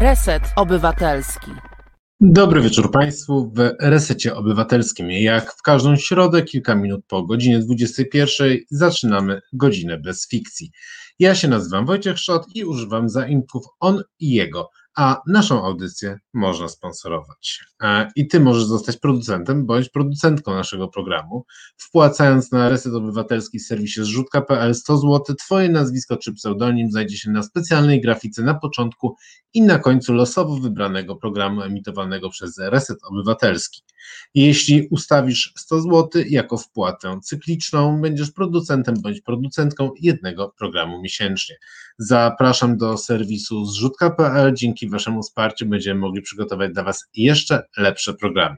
Reset Obywatelski. Dobry wieczór Państwu w Resecie Obywatelskim. Jak w każdą środę, kilka minut po godzinie 21, zaczynamy godzinę bez fikcji. Ja się nazywam Wojciech Szot i używam zaimków on i jego a naszą audycję można sponsorować. E, I ty możesz zostać producentem bądź producentką naszego programu, wpłacając na Reset Obywatelski w serwisie zrzutka.pl 100 zł. Twoje nazwisko czy pseudonim znajdzie się na specjalnej grafice na początku i na końcu losowo wybranego programu emitowanego przez Reset Obywatelski. Jeśli ustawisz 100 zł jako wpłatę cykliczną, będziesz producentem bądź producentką jednego programu miesięcznie. Zapraszam do serwisu zrzutka.pl. Dzięki Waszemu wsparciu będziemy mogli przygotować dla Was jeszcze lepsze programy.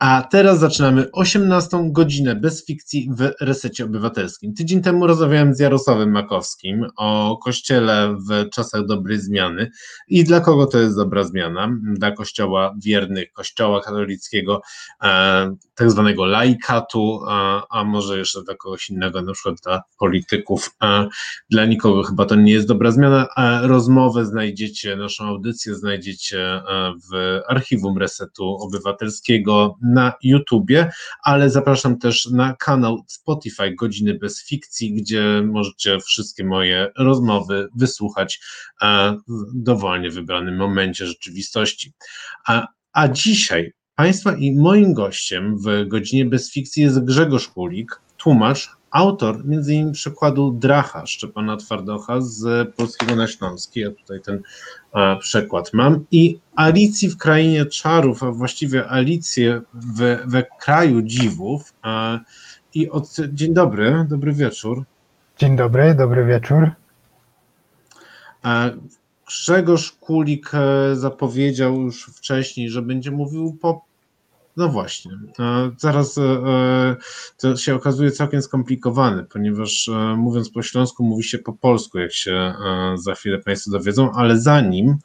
A teraz zaczynamy 18 godzinę bez fikcji w resecie obywatelskim. Tydzień temu rozmawiałem z Jarosławem Makowskim o kościele w czasach dobrej zmiany i dla kogo to jest dobra zmiana. Dla kościoła wiernych, kościoła katolickiego, e, tak zwanego laikatu, a, może jeszcze dla kogoś innego, na przykład dla polityków. Dla nikogo chyba to nie jest dobra zmiana. Rozmowę znajdziecie, naszą audycję znajdziecie e, w archiwum Resetu Obywatelskiego na YouTubie, ale zapraszam też na kanał Spotify Godziny bez fikcji, gdzie możecie wszystkie moje rozmowy wysłuchać w dowolnie wybranym momencie rzeczywistości. A, a dzisiaj Państwa i moim gościem w Godzinie bez fikcji jest Grzegorz Kulik, tłumacz, autor między innymi przykładu Dracha Szczepana Twardocha z polskiego na śląski, ja tutaj ten a, przekład mam, i Alicji w Krainie Czarów, a właściwie Alicję we, we Kraju Dziwów. A, I od, dzień dobry, dobry wieczór. Dzień dobry, dobry wieczór. Grzegorz Kulik e, zapowiedział już wcześniej, że będzie mówił po no właśnie. Zaraz e, e, to się okazuje całkiem skomplikowane, ponieważ e, mówiąc po śląsku mówi się po polsku, jak się za chwilę Państwo dowiedzą, ale zanim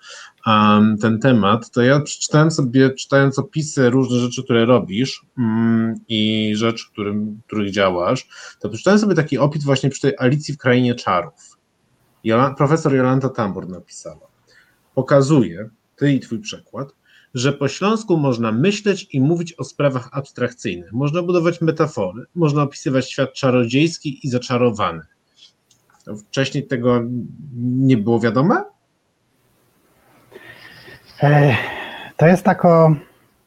ten temat, to ja przeczytałem sobie, czytając opisy różnych rzeczy, które robisz mm, i rzeczy, którym, których działasz, to przeczytałem sobie taki opis właśnie przy tej Alicji w Krainie Czarów. Profesor Jolanta Tambor napisała. Pokazuje, ty i twój przekład, że po śląsku można myśleć i mówić o sprawach abstrakcyjnych, można budować metafory, można opisywać świat czarodziejski i zaczarowany. Wcześniej tego nie było wiadome? E, to jest tako,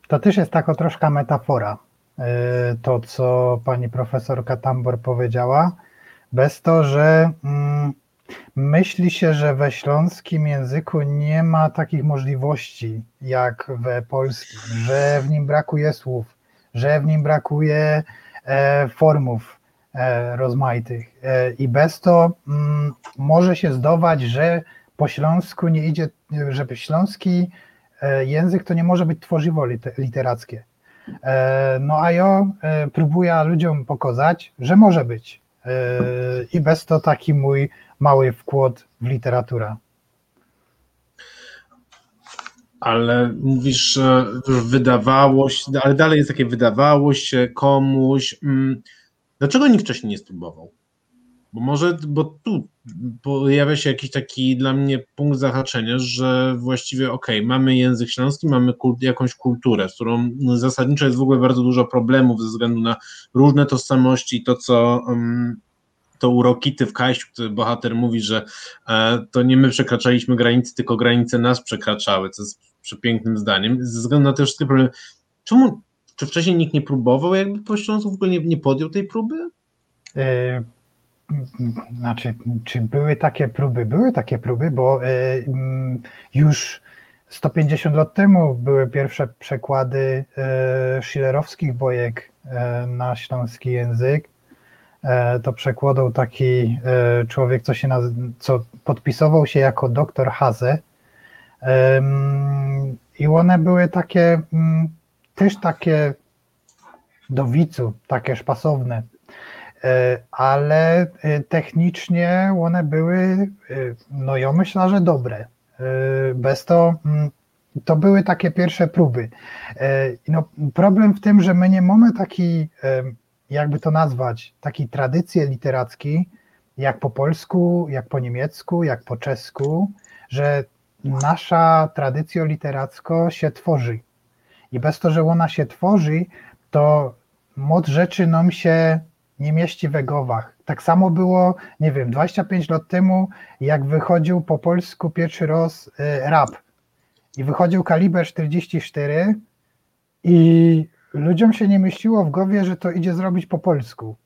to też jest tako troszkę metafora, e, to co pani profesor Katambor powiedziała, bez to, że mm, Myśli się, że we śląskim języku nie ma takich możliwości jak we polskim, że w nim brakuje słów, że w nim brakuje e, formów e, rozmaitych. E, I bez to mm, może się zdawać, że po śląsku nie idzie, że śląski język to nie może być tworzywo literackie. No a ja próbuję ludziom pokazać, że może być. I bez to taki mój mały wkład w literaturę. Ale mówisz, że wydawało się, ale dalej jest takie wydawało się komuś. Mm, dlaczego nikt wcześniej nie spróbował? Bo może, bo tu pojawia się jakiś taki dla mnie punkt zahaczenia, że właściwie okej, okay, mamy język śląski, mamy kult, jakąś kulturę, z którą zasadniczo jest w ogóle bardzo dużo problemów ze względu na różne tożsamości i to, co um, to urokity w Kajściu, który bohater mówi, że e, to nie my przekraczaliśmy granice, tylko granice nas przekraczały, co jest przepięknym zdaniem. Ze względu na te wszystkie problemy, czemu, czy wcześniej nikt nie próbował, jakby po Śląsku w ogóle nie, nie podjął tej próby? E, znaczy, czy były takie próby? Były takie próby, bo e, mm, już 150 lat temu były pierwsze przekłady e, schillerowskich bojek e, na śląski język. E, to przekładał taki e, człowiek, co, się co podpisował się jako doktor Haze. I one były takie, mm, też takie do wicu, takie szpasowne, e, ale technicznie one były, no ja myślę, że dobre. Bez to mm, to były takie pierwsze próby. No, problem w tym, że my nie mamy takiej jakby to nazwać, takiej tradycji literackiej, jak po polsku, jak po niemiecku, jak po czesku, że nasza tradycja literacka się tworzy. I bez to, że ona się tworzy, to moc rzeczy nam się nie mieści we głowach. Tak samo było, nie wiem, 25 lat temu, jak wychodził po polsku pierwszy raz y, rap. I wychodził kaliber 44 i ludziom się nie myśliło w głowie, że to idzie zrobić po polsku.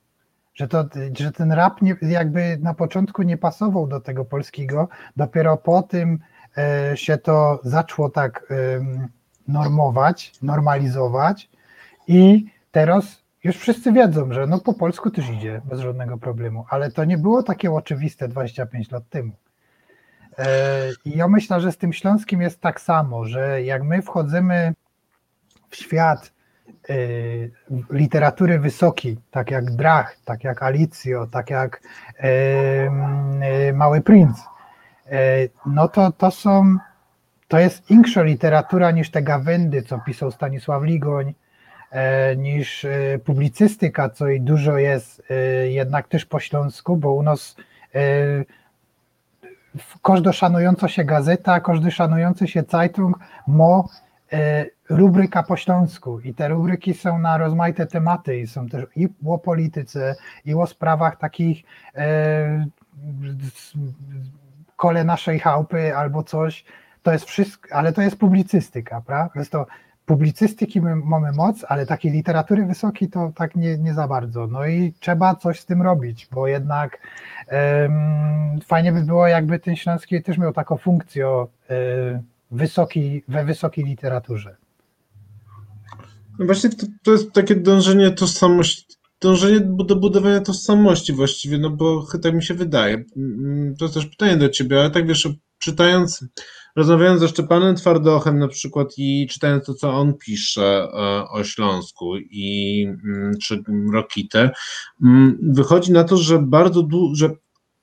Że, to, że ten rap nie, jakby na początku nie pasował do tego polskiego, dopiero po tym e, się to zaczęło tak e, normować, normalizować i teraz już wszyscy wiedzą, że no po polsku też idzie bez żadnego problemu, ale to nie było takie oczywiste 25 lat temu. E, I ja myślę, że z tym śląskim jest tak samo, że jak my wchodzimy w świat literatury wysokiej, tak jak Drach, tak jak Alicjo, tak jak y, y, Mały Princ, no to to są, to jest inksza literatura niż te gawędy, co pisał Stanisław Ligoń, niż publicystyka, co i dużo jest jednak też po śląsku, bo u nas każda szanująca się gazeta, każdy szanujący się Zeitung ma rubryka po śląsku i te rubryki są na rozmaite tematy i są też i o polityce, i o sprawach takich e, kole naszej chałupy albo coś, to jest wszystko, ale to jest publicystyka, prawda? Jest to publicystyki my mamy moc, ale takiej literatury wysokiej to tak nie, nie za bardzo. No i trzeba coś z tym robić, bo jednak um, fajnie by było, jakby ten śląski też miał taką funkcję um, wysoki, we wysokiej literaturze. No właśnie to, to jest takie dążenie tożsamości, dążenie do budowania tożsamości właściwie, no bo tak mi się wydaje. Mm, to jest też pytanie do ciebie, ale tak wiesz, czytając, rozmawiając ze Szczepanem Twardochem na przykład i czytając to, co on pisze e, o Śląsku i mm, czy Rokitę, mm, wychodzi na to, że bardzo dużo,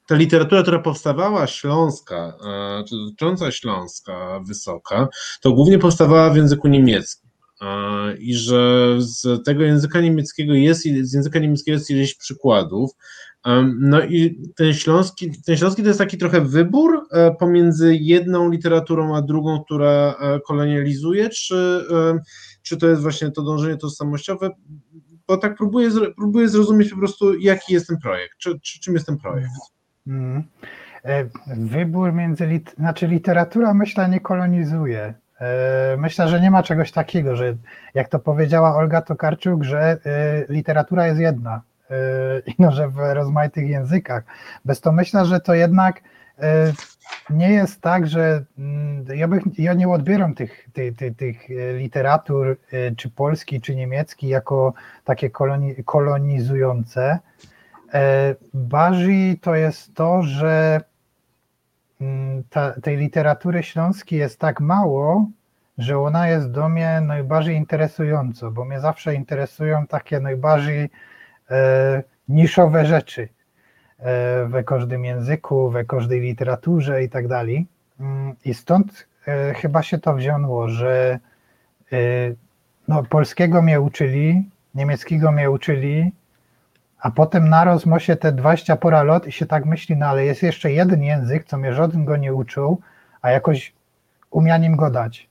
ta literatura, która powstawała śląska, e, czy dotycząca Śląska Wysoka, to głównie powstawała w języku niemieckim. E, I że z tego języka niemieckiego jest, z języka niemieckiego jest ileś przykładów. E, no i ten śląski, ten śląski to jest taki trochę wybór pomiędzy jedną literaturą a drugą, która kolonializuje, czy, czy to jest właśnie to dążenie tożsamościowe? Bo tak próbuję, próbuję zrozumieć po prostu, jaki jest ten projekt, czy, czy czym jest ten projekt. Mm. E, wybór między, lit znaczy literatura myślę nie kolonizuje. E, myślę, że nie ma czegoś takiego, że jak to powiedziała Olga Tokarczuk, że e, literatura jest jedna i no, że w rozmaitych językach. Bez to myślę, że to jednak nie jest tak, że mm, ja, bych, ja nie odbieram tych, tych, tych, tych literatur, czy polski, czy niemiecki, jako takie koloni, kolonizujące. E, Barzy to jest to, że ta, tej literatury śląskiej jest tak mało, że ona jest do mnie najbardziej interesująca, bo mnie zawsze interesują takie najbardziej e, niszowe rzeczy e, we każdym języku, we każdej literaturze i tak dalej. Mm, I stąd e, chyba się to wzięło, że e, no, polskiego mnie uczyli, niemieckiego mnie uczyli, a potem naraz ma się te 20 pora lot i się tak myśli, no ale jest jeszcze jeden język, co mnie żaden go nie uczył, a jakoś umia nim go dać.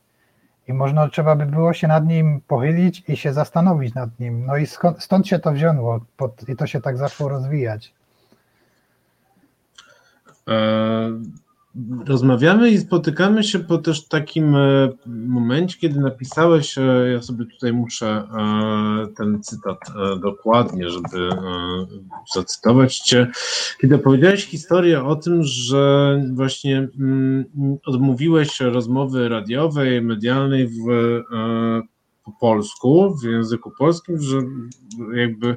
I można, trzeba by było się nad nim pochylić i się zastanowić nad nim. No i skąd, stąd się to wzięło pod, i to się tak zaczęło rozwijać. E, rozmawiamy i spotykamy się po też takim e, momencie, kiedy napisałeś, e, ja sobie tutaj muszę e, ten cytat dokładnie, żeby zacytować Cię, kiedy opowiedziałeś historię o tym, że właśnie mm, odmówiłeś rozmowy radiowej, medialnej w po polsku, w języku polskim, że jakby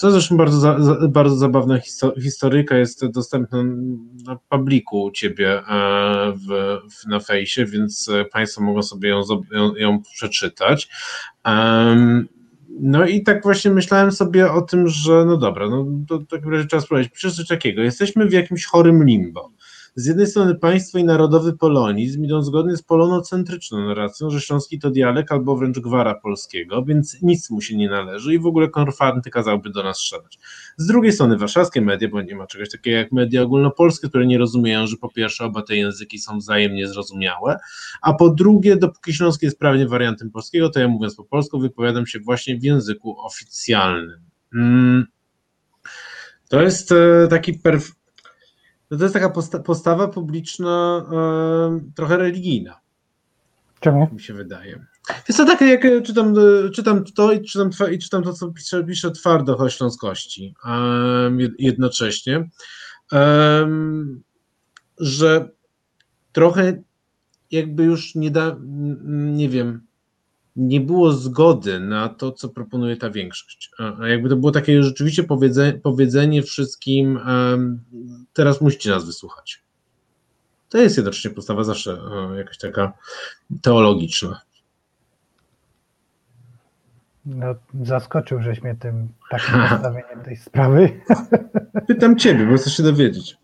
to zresztą bardzo, bardzo zabawna historyjka jest dostępna na publiku u ciebie e, w, w, na fejsie, więc Państwo mogą sobie ją, ją, ją przeczytać. No i tak właśnie myślałem sobie o tym, że no dobra, no to tak razie trzeba spróbować. Piszesz coś takiego, jesteśmy w jakimś chorym limbo. Z jednej strony państwo i narodowy polonizm idą zgodnie z polonocentryczną narracją, że śląski to dialekt albo wręcz gwara polskiego, więc nic mu się nie należy i w ogóle konfanty kazałby do nas strzelać. Z drugiej strony warszawskie media, bo nie ma czegoś takiego jak media ogólnopolskie, które nie rozumieją, że po pierwsze oba te języki są wzajemnie zrozumiałe, a po drugie, dopóki śląski jest prawnie wariantem polskiego, to ja mówiąc po polsku wypowiadam się właśnie w języku oficjalnym. Mm. To jest e, taki perf... To jest taka posta postawa publiczna e, trochę religijna. Czemu? Mi się wydaje. Jest to takie, jak czytam, czytam to i czytam, i czytam to, co pisze, pisze twardo o śląskości jednocześnie, że trochę jakby już nie da, nie wiem, nie było zgody na to, co proponuje ta większość. A jakby to było takie rzeczywiście powiedzenie, powiedzenie wszystkim, teraz musicie nas wysłuchać. To jest jednocześnie postawa zawsze jakaś taka teologiczna. No, zaskoczył żeś mnie tym takim nastawieniem tej sprawy. Pytam ciebie, bo chcę się dowiedzieć.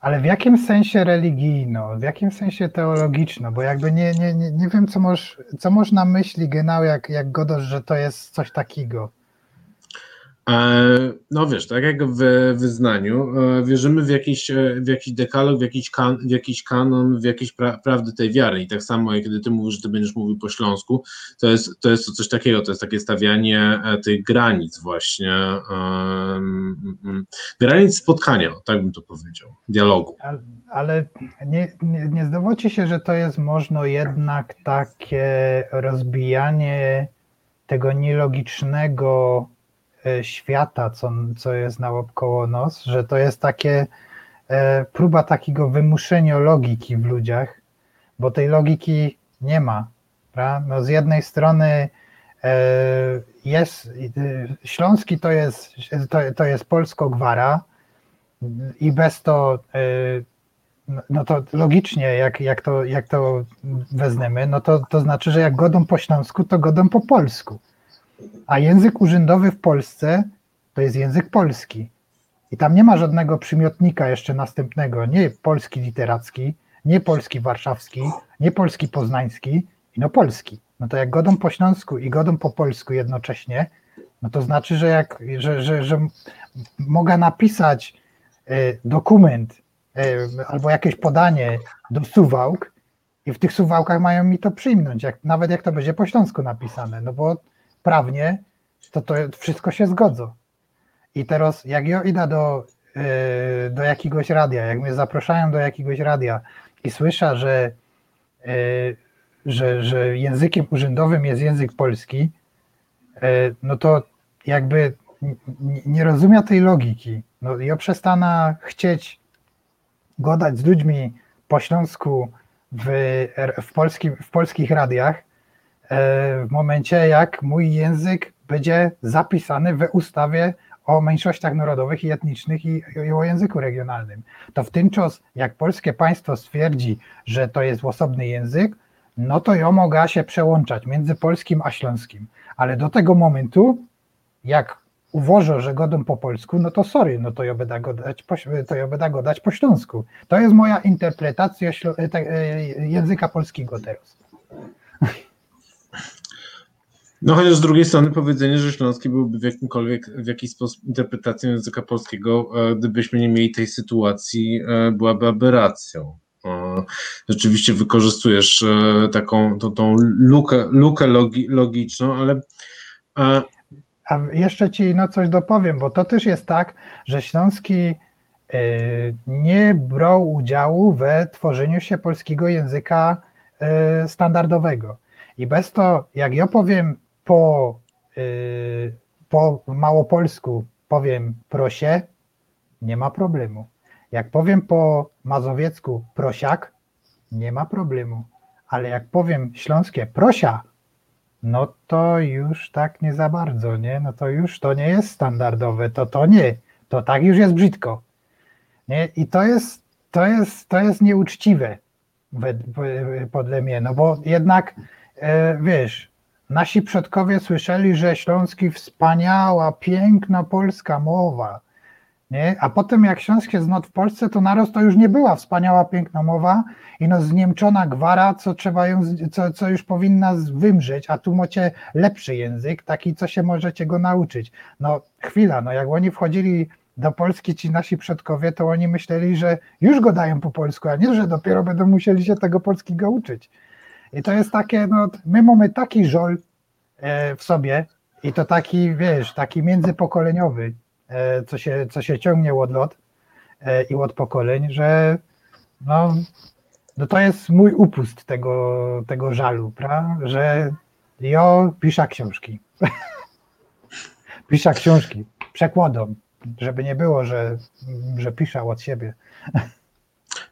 Ale w jakim sensie religijno, w jakim sensie teologiczno? Bo jakby nie, nie, nie, nie wiem, co, moż, co można myśli genau, jak, jak godasz, że to jest coś takiego. No wiesz, tak jak w wyznaniu, e, wierzymy w jakiś, e, w jakiś dekalog, w jakiś, kan, w jakiś kanon, w jakieś pra, prawdy tej wiary. I tak samo, jak kiedy ty mówisz, że ty będziesz mówił po śląsku, to jest, to jest coś takiego, to jest takie stawianie e, tych granic właśnie, um, granic spotkania, tak bym to powiedział, dialogu. Ale, nie, nie, nie się, że to jest można jednak takie rozbijanie tego nielogicznego E, świata, co, co jest naokoło nos, że to jest takie e, próba takiego wymuszenia logiki w ludziach, bo tej logiki nie ma. Prawda? No z jednej strony e, jest, Śląski to jest, to, to jest polsko-gwara i bez to no to logicznie, jak, jak, to, jak to wezmemy, no to, to znaczy, że jak godą po śląsku, to godą po polsku. A język urzędowy w Polsce to jest język polski. I tam nie ma żadnego przymiotnika jeszcze następnego, nie polski literacki, nie polski warszawski, nie polski poznański, no polski. No to jak godą po śląsku i godą po polsku jednocześnie, no to znaczy, że jak, że, że, że mogę napisać y, dokument y, albo jakieś podanie do suwałk i w tych suwałkach mają mi to przyjmnąć, jak, nawet jak to będzie po śląsku napisane, no bo prawnie, to to wszystko się zgodzą. I teraz jak ja idę do, e, do jakiegoś radia, jak mnie zapraszają do jakiegoś radia i słyszę, że, e, że, że językiem urzędowym jest język polski, e, no to jakby nie rozumiem tej logiki. No, ja przestanę chcieć gadać z ludźmi po śląsku w, w, polskim, w polskich radiach, w momencie, jak mój język będzie zapisany w ustawie o mniejszościach narodowych i etnicznych i, i o języku regionalnym. To w tym czas, jak polskie państwo stwierdzi, że to jest osobny język, no to ja mogę się przełączać między polskim a śląskim. Ale do tego momentu, jak uważa, że godą po polsku, no to sorry, no to ja będę go dać po, to ja będę go dać po śląsku. To jest moja interpretacja e, języka polskiego teraz. No chociaż z drugiej strony powiedzenie, że śląski byłby w jakimkolwiek, w jakiś sposób interpretacją języka polskiego, e, gdybyśmy nie mieli tej sytuacji, e, byłaby aberracją. E, rzeczywiście wykorzystujesz taką tą, tą lukę, lukę logi, logiczną, ale a jeszcze ci no coś dopowiem, bo to też jest tak, że Śląski nie brał udziału we tworzeniu się polskiego języka standardowego. I bez to, jak ja powiem po, yy, po małopolsku, powiem prosie, nie ma problemu. Jak powiem po mazowiecku prosiak, nie ma problemu. Ale jak powiem śląskie prosia, no to już tak nie za bardzo, nie? No to już to nie jest standardowe, to to nie, to tak już jest brzydko. Nie? I to jest, to jest, to jest nieuczciwe podle mnie, no bo jednak E, wiesz, nasi przodkowie słyszeli, że śląski wspaniała, piękna polska mowa. Nie? A potem jak Śląsk jest w Polsce, to narost to już nie była wspaniała, piękna mowa i no zniemczona gwara, co trzeba ją, co, co już powinna wymrzeć, a tu macie lepszy język, taki, co się możecie go nauczyć. No chwila, no jak oni wchodzili do Polski, ci nasi przodkowie, to oni myśleli, że już go dają po polsku, a nie, że dopiero będą musieli się tego polskiego uczyć. I to jest takie, no my mamy taki żol e, w sobie i to taki, wiesz, taki międzypokoleniowy, E, co się, co się ciągnie od lot e, i od pokoleń, że no, no to jest mój upust tego, tego żalu, pra? że ja piszę książki. piszę książki, przekładam, żeby nie było, że, że piszę od siebie.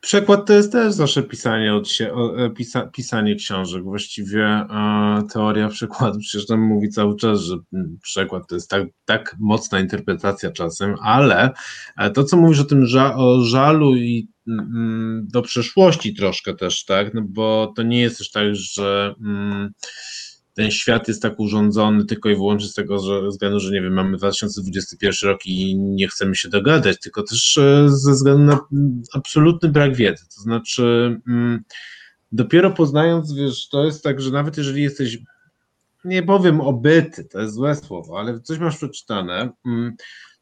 Przekład to jest też zawsze pisanie, od się, e, pisa, pisanie książek. Właściwie e, teoria przekładu przecież tam mówi cały czas, że mm, przekład to jest tak, tak mocna interpretacja czasem, ale e, to, co mówisz o tym ża o żalu i mm, do przeszłości troszkę też, tak, no bo to nie jest też tak, że mm, ten świat jest tak urządzony tylko i wyłącznie z tego że, względu, że nie wiem, mamy 2021 rok i nie chcemy się dogadać, tylko też e, ze względu na absolutny brak wiedzy. To znaczy, mm, dopiero poznając, wiesz, to jest tak, że nawet jeżeli jesteś, nie powiem obyty, to jest złe słowo, ale coś masz przeczytane, mm,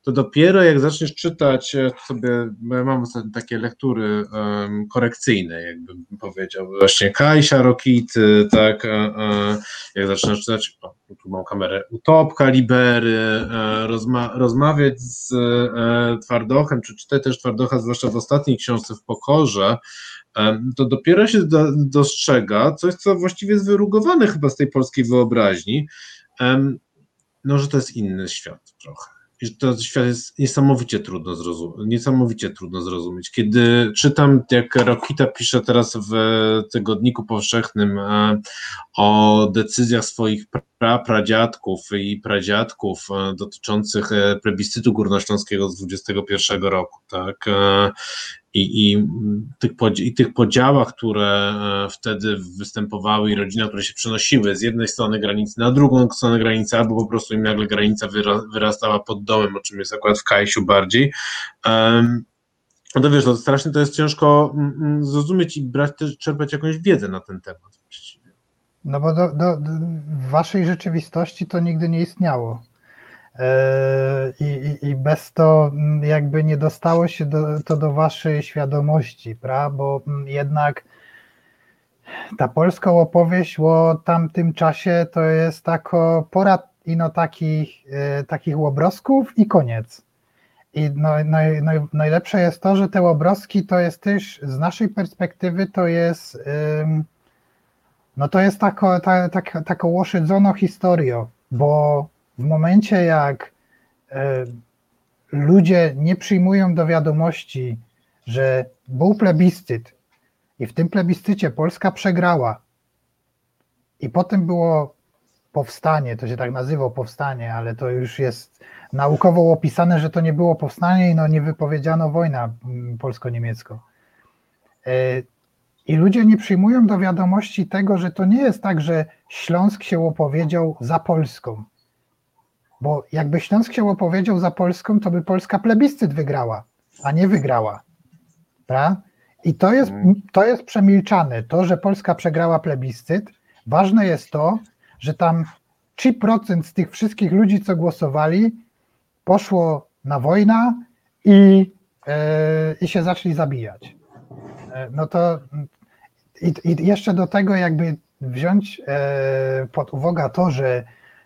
to dopiero jak zaczniesz czytać e, sobie, ja mam takie lektury um, korekcyjne, jakbym powiedział, właśnie Kajsia Rokity, tak, e, e, jak zaczynasz czytać, o, tu mam kamerę, Utopka Libery, e, rozma rozmawiać z e, Twardochem, czy czytać też Twardocha, zwłaszcza w ostatniej książce w Pokorze, to dopiero się do, dostrzega coś, co właściwie jest wyrugowane chyba z tej polskiej wyobraźni, no, że to jest inny świat trochę że to świat jest niesamowicie trudno zrozumieć, niesamowicie trudno zrozumieć. Kiedy czytam, jak Rokita pisze teraz w Tygodniku Powszechnym e, o decyzjach swoich pra, pradziadków i pradziadków e, dotyczących e, plebiscytu górnośląskiego z 21 roku, tak, i, i, tych, i tych podziałach, które wtedy występowały i rodziny, które się przenosiły z jednej strony granicy na drugą stronę granicy, albo po prostu im nagle granica wyrastała pod domem, o czym jest akurat w Kajsiu bardziej. No to wiesz, to strasznie to jest ciężko zrozumieć i brać czerpać jakąś wiedzę na ten temat. No bo do, do, w waszej rzeczywistości to nigdy nie istniało. E, I, i, bez to mm, jakby nie dostało się do, to do waszej świadomości, prawda? Bo mm, jednak ta polska opowieść o tamtym czasie to jest tako pora ino takich, e, takich łobrosków i koniec. I no, no, no, najlepsze jest to, że te łobroski to jest też z naszej perspektywy to jest no to jest tako, ta, ta, taką historią, bo w momencie jak e, ludzie nie przyjmują do wiadomości, że był plebiscyt i w tym plebiscycie Polska przegrała i potem było powstanie, to się tak nazywa powstanie, ale to już jest naukowo opisane, że to nie było powstanie i no nie wypowiedziano wojna mm, polsko-niemiecko. E, I ludzie nie przyjmują do wiadomości tego, że to nie jest tak, że Śląsk się opowiedział za Polską. Bo jakby Śląsk się opowiedział za Polską, to by Polska plebiscyt wygrała, a nie wygrała. Pra? I to jest, mhm. to jest przemilczane. To, że Polska przegrała plebiscyt, ważne jest to, że tam 3% z tych wszystkich ludzi, co głosowali, poszło na wojnę i, e, i się zaczęli zabijać. E, no to i, i, jeszcze do tego jakby wziąć e, pod uwagę to, że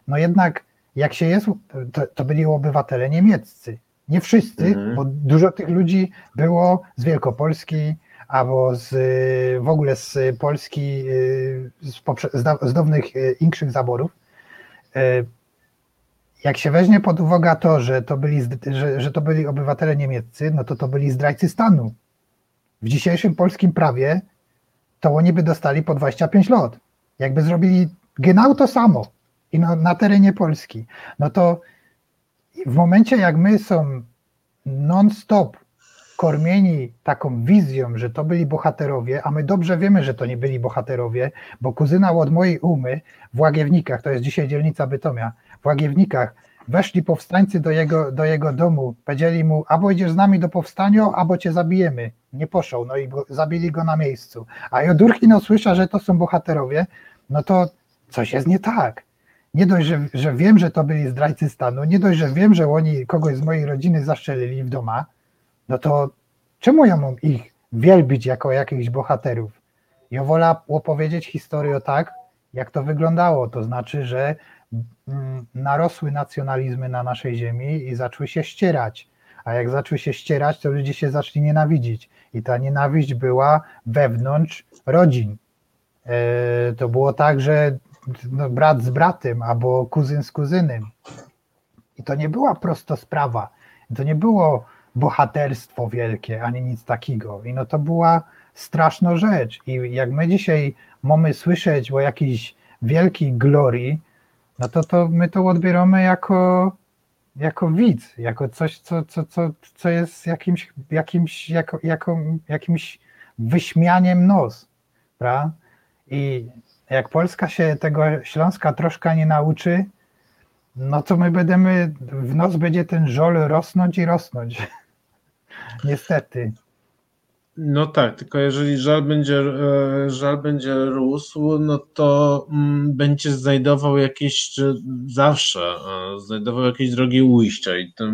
no jednak jak się jest, to, to byli obywatele niemieccy. Nie wszyscy, mhm. bo dużo tych ludzi było z Wielkopolski albo z, w ogóle z Polski, z, z dawnych inszych zaborów. Jak się weźmie pod uwagę to, że to byli, że, że to byli obywatele niemieccy, no to to byli zdrajcy stanu. W dzisiejszym polskim prawie to oni by dostali po 25 lat. Jakby zrobili genau to samo i na, na terenie Polski, no to w momencie jak my są non-stop kormieni taką wizją, że to byli bohaterowie, a my dobrze wiemy, że to nie byli bohaterowie, bo kuzyna od mojej umy w Łagiewnikach, to jest dzisiaj dzielnica Bytomia, w Łagiewnikach weszli powstańcy do jego, do jego domu, powiedzieli mu, albo idziesz z nami do powstania, albo cię zabijemy. Nie poszł, no i zabili go na miejscu. A Jodurkin usłyszał, że to są bohaterowie, no to coś jest nie tak. Nie dość, że, że wiem, że to byli zdrajcy stanu, nie dość, że wiem, że oni kogoś z mojej rodziny zaszczelili w doma, no to czemu ja mam ich wielbić jako jakichś bohaterów? Ja wolę opowiedzieć historię tak, jak to wyglądało. To znaczy, że narosły nacjonalizmy na naszej ziemi i zaczęły się ścierać. A jak zaczęły się ścierać, to ludzie się zaczęli nienawidzić. I ta nienawiść była wewnątrz rodzin. E, to było tak, że no, brat z bratem albo kuzyn z kuzynem. I to nie była prosto sprawa. To nie było bohaterstwo wielkie, ani nic takiego. I no to była straszna rzecz. I jak my dzisiaj mamy słyszeć o jakiejś wielkiej glorii, no to, to my to odbieramy jako, jako widz, jako coś, co, co, co, co jest jakimś, jakimś, jako, jako, jakimś wyśmianiem nos. Prawda? I jak Polska się tego Śląska troszkę nie nauczy, no to my będziemy, w nos będzie ten żol rosnąć i rosnąć. Niestety. No tak, tylko jeżeli żal będzie, e, żal będzie rósł, no to mm, będzie znajdował jakieś, zawsze e, znajdował jakieś drogi ujścia i to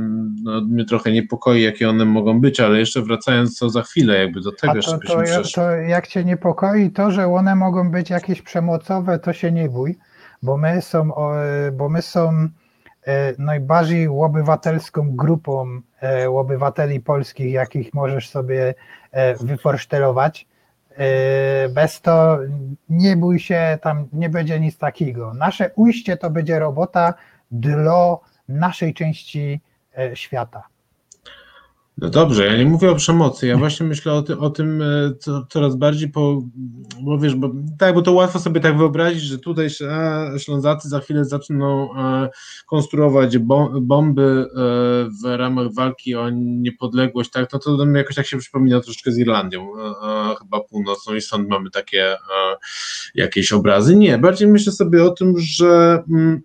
no, mnie trochę niepokoi, jakie one mogą być, ale jeszcze wracając co za chwilę, jakby do tego A to, to, to jak cię niepokoi to, że one mogą być jakieś przemocowe, to się nie bój, bo my są, bo my są najbardziej obywatelską grupą e, obywateli polskich, jakich możesz sobie e, wyforsztelować. Bez to nie bój się, tam nie będzie nic takiego. Nasze ujście to będzie robota dla naszej części świata. No dobrze, ja nie mówię o przemocy, ja właśnie myślę o, ty, o tym e, co, coraz bardziej, po, bo wiesz, bo, tak, bo to łatwo sobie tak wyobrazić, że tutaj a, Ślązacy za chwilę zaczną a, e, konstruować bomby a, e, w ramach walki o niepodległość, tak, no to jakoś tak się przypomina troszeczkę z Irlandią, chyba północną i stąd mamy takie jakieś obrazy. Nie, bardziej myślę sobie o tym, że mm,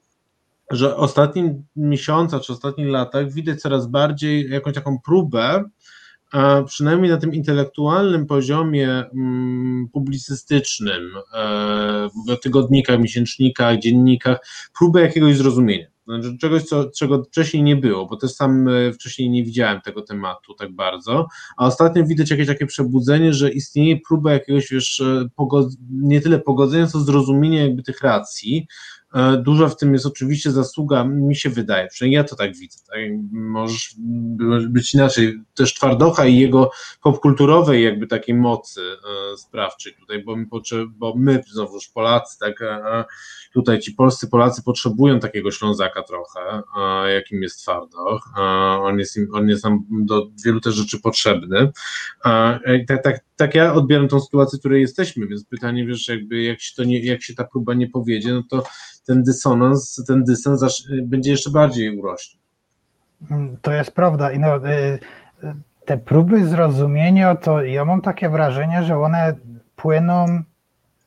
że w ostatnich miesiącach czy ostatnich latach widać coraz bardziej jakąś taką próbę, przynajmniej na tym intelektualnym poziomie mm, publicystycznym, e, w tygodnikach, miesięcznikach, dziennikach, próbę jakiegoś zrozumienia. Znaczy czegoś, co, czego wcześniej nie było, bo też sam e, wcześniej nie widziałem tego tematu tak bardzo, a ostatnio widać jakieś takie przebudzenie, że istnieje próba jakiegoś, wiesz, e, nie tyle pogodzenia, co zrozumienia jakby tych racji, E, dużo w tym jest oczywiście zasługa, mi się wydaje, przynajmniej ja to tak widzę. Tak? Możesz być inaczej. Też Twardocha i jego popkulturowej jakby takiej mocy e, sprawczej tutaj, bo my, bo my znowuż Polacy, tak, e, tutaj ci polscy Polacy potrzebują takiego Ślązaka trochę, jakim jest Twardoch. On jest, on jest nam do wielu też rzeczy potrzebny. Tak, tak, tak ja odbieram tą sytuację, w której jesteśmy, więc pytanie, wiesz, jakby jak się, to nie, jak się ta próba nie powiedzie, no to ten dysonans, ten dystans będzie jeszcze bardziej urośnie. To jest prawda. I no, y, te próby zrozumienia, to ja mam takie wrażenie, że one płyną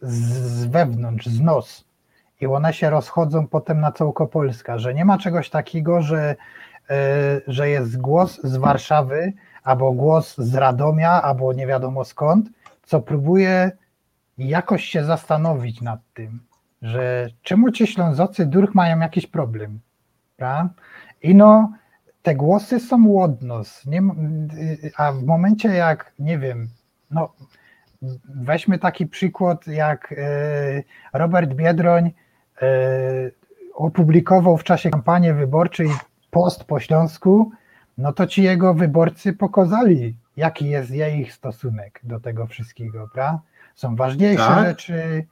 z wewnątrz, z nos. I one się rozchodzą potem na całko Polska, że nie ma czegoś takiego, że, y, że jest głos z Warszawy, albo głos z Radomia, albo nie wiadomo skąd, co próbuje jakoś się zastanowić nad tym że czemu ci Ślązocy durch mają jakiś problem, prawda? I no, te głosy są łodnos, nie, a w momencie jak, nie wiem, no weźmy taki przykład jak e, Robert Biedroń e, opublikował w czasie kampanii wyborczej post po Śląsku, no to ci jego wyborcy pokazali, jaki jest ich stosunek do tego wszystkiego, prawda? Są ważniejsze tak? rzeczy,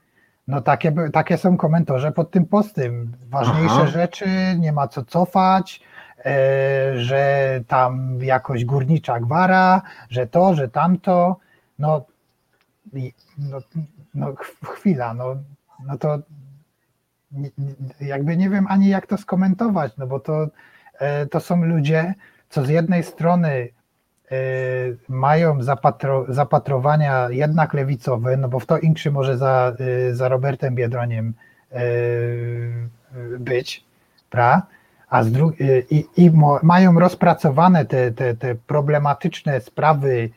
no takie, takie są komentarze pod tym postem. Ważniejsze Aha. rzeczy, nie ma co cofać, e, że tam jakoś górnicza gwara, że to, że tamto. No, no, no chwila, no, no to jakby nie wiem ani jak to skomentować, no bo to, e, to są ludzie, co z jednej strony mają zapatro, zapatrowania jednak lewicowe, no bo w to Inkrzy może za, y, za Robertem Biedroniem y, być, pra? a z dru- y, i, i mają rozpracowane te, te, te problematyczne sprawy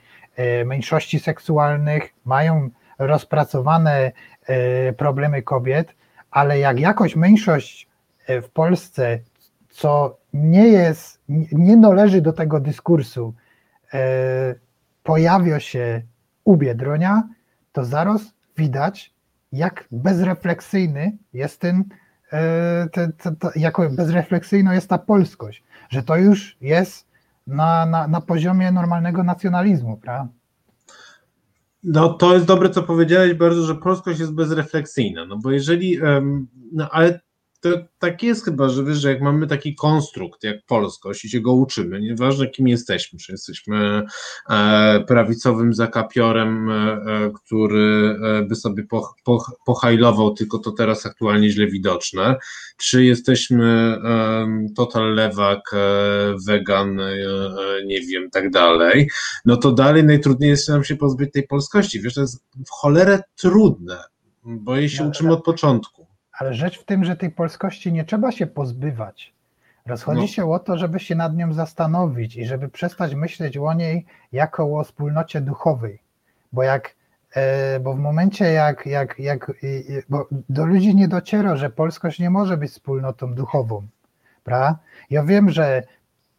mniejszości seksualnych, mają rozpracowane problemy kobiet, ale jak jakoś mniejszość w Polsce, co nie jest, nie- należy do tego dyskursu, pojawia się u Biedronia, to zaraz widać, jak bezrefleksyjny jest ten, e, te, te, te, bezrefleksyjna jest ta polskość, że to już jest na, na, na poziomie normalnego nacjonalizmu, prawda? No to jest dobre, co powiedziałeś bardzo, że polskość jest bezrefleksyjna, no bo jeżeli, no ale to tak jest chyba, że wiesz, że jak mamy taki konstrukt jak polskość i się go uczymy, nieważne kim jesteśmy, czy jesteśmy e, prawicowym zakapiorem, e, e, który by sobie poch, poch, pohajlował, tylko to teraz aktualnie źle widoczne, czy jesteśmy total lewak, wegan, nie wiem, tak dalej, no to dalej najtrudniej jest nam się pozbyć tej polskości. Wiesz, to jest w cholerę trudne, bo jej się No, uczymy od początku. Ale rzecz w tym, że tej polskości nie trzeba się pozbywać. Rozchodzi No. się o to, żeby się nad nią zastanowić i żeby przestać myśleć o niej jako o wspólnocie duchowej. Bo jak, e, bo w momencie jak, jak, jak i- i- bo do ludzi nie dociera, że polskość nie może być wspólnotą duchową. Prawda? Ja wiem, że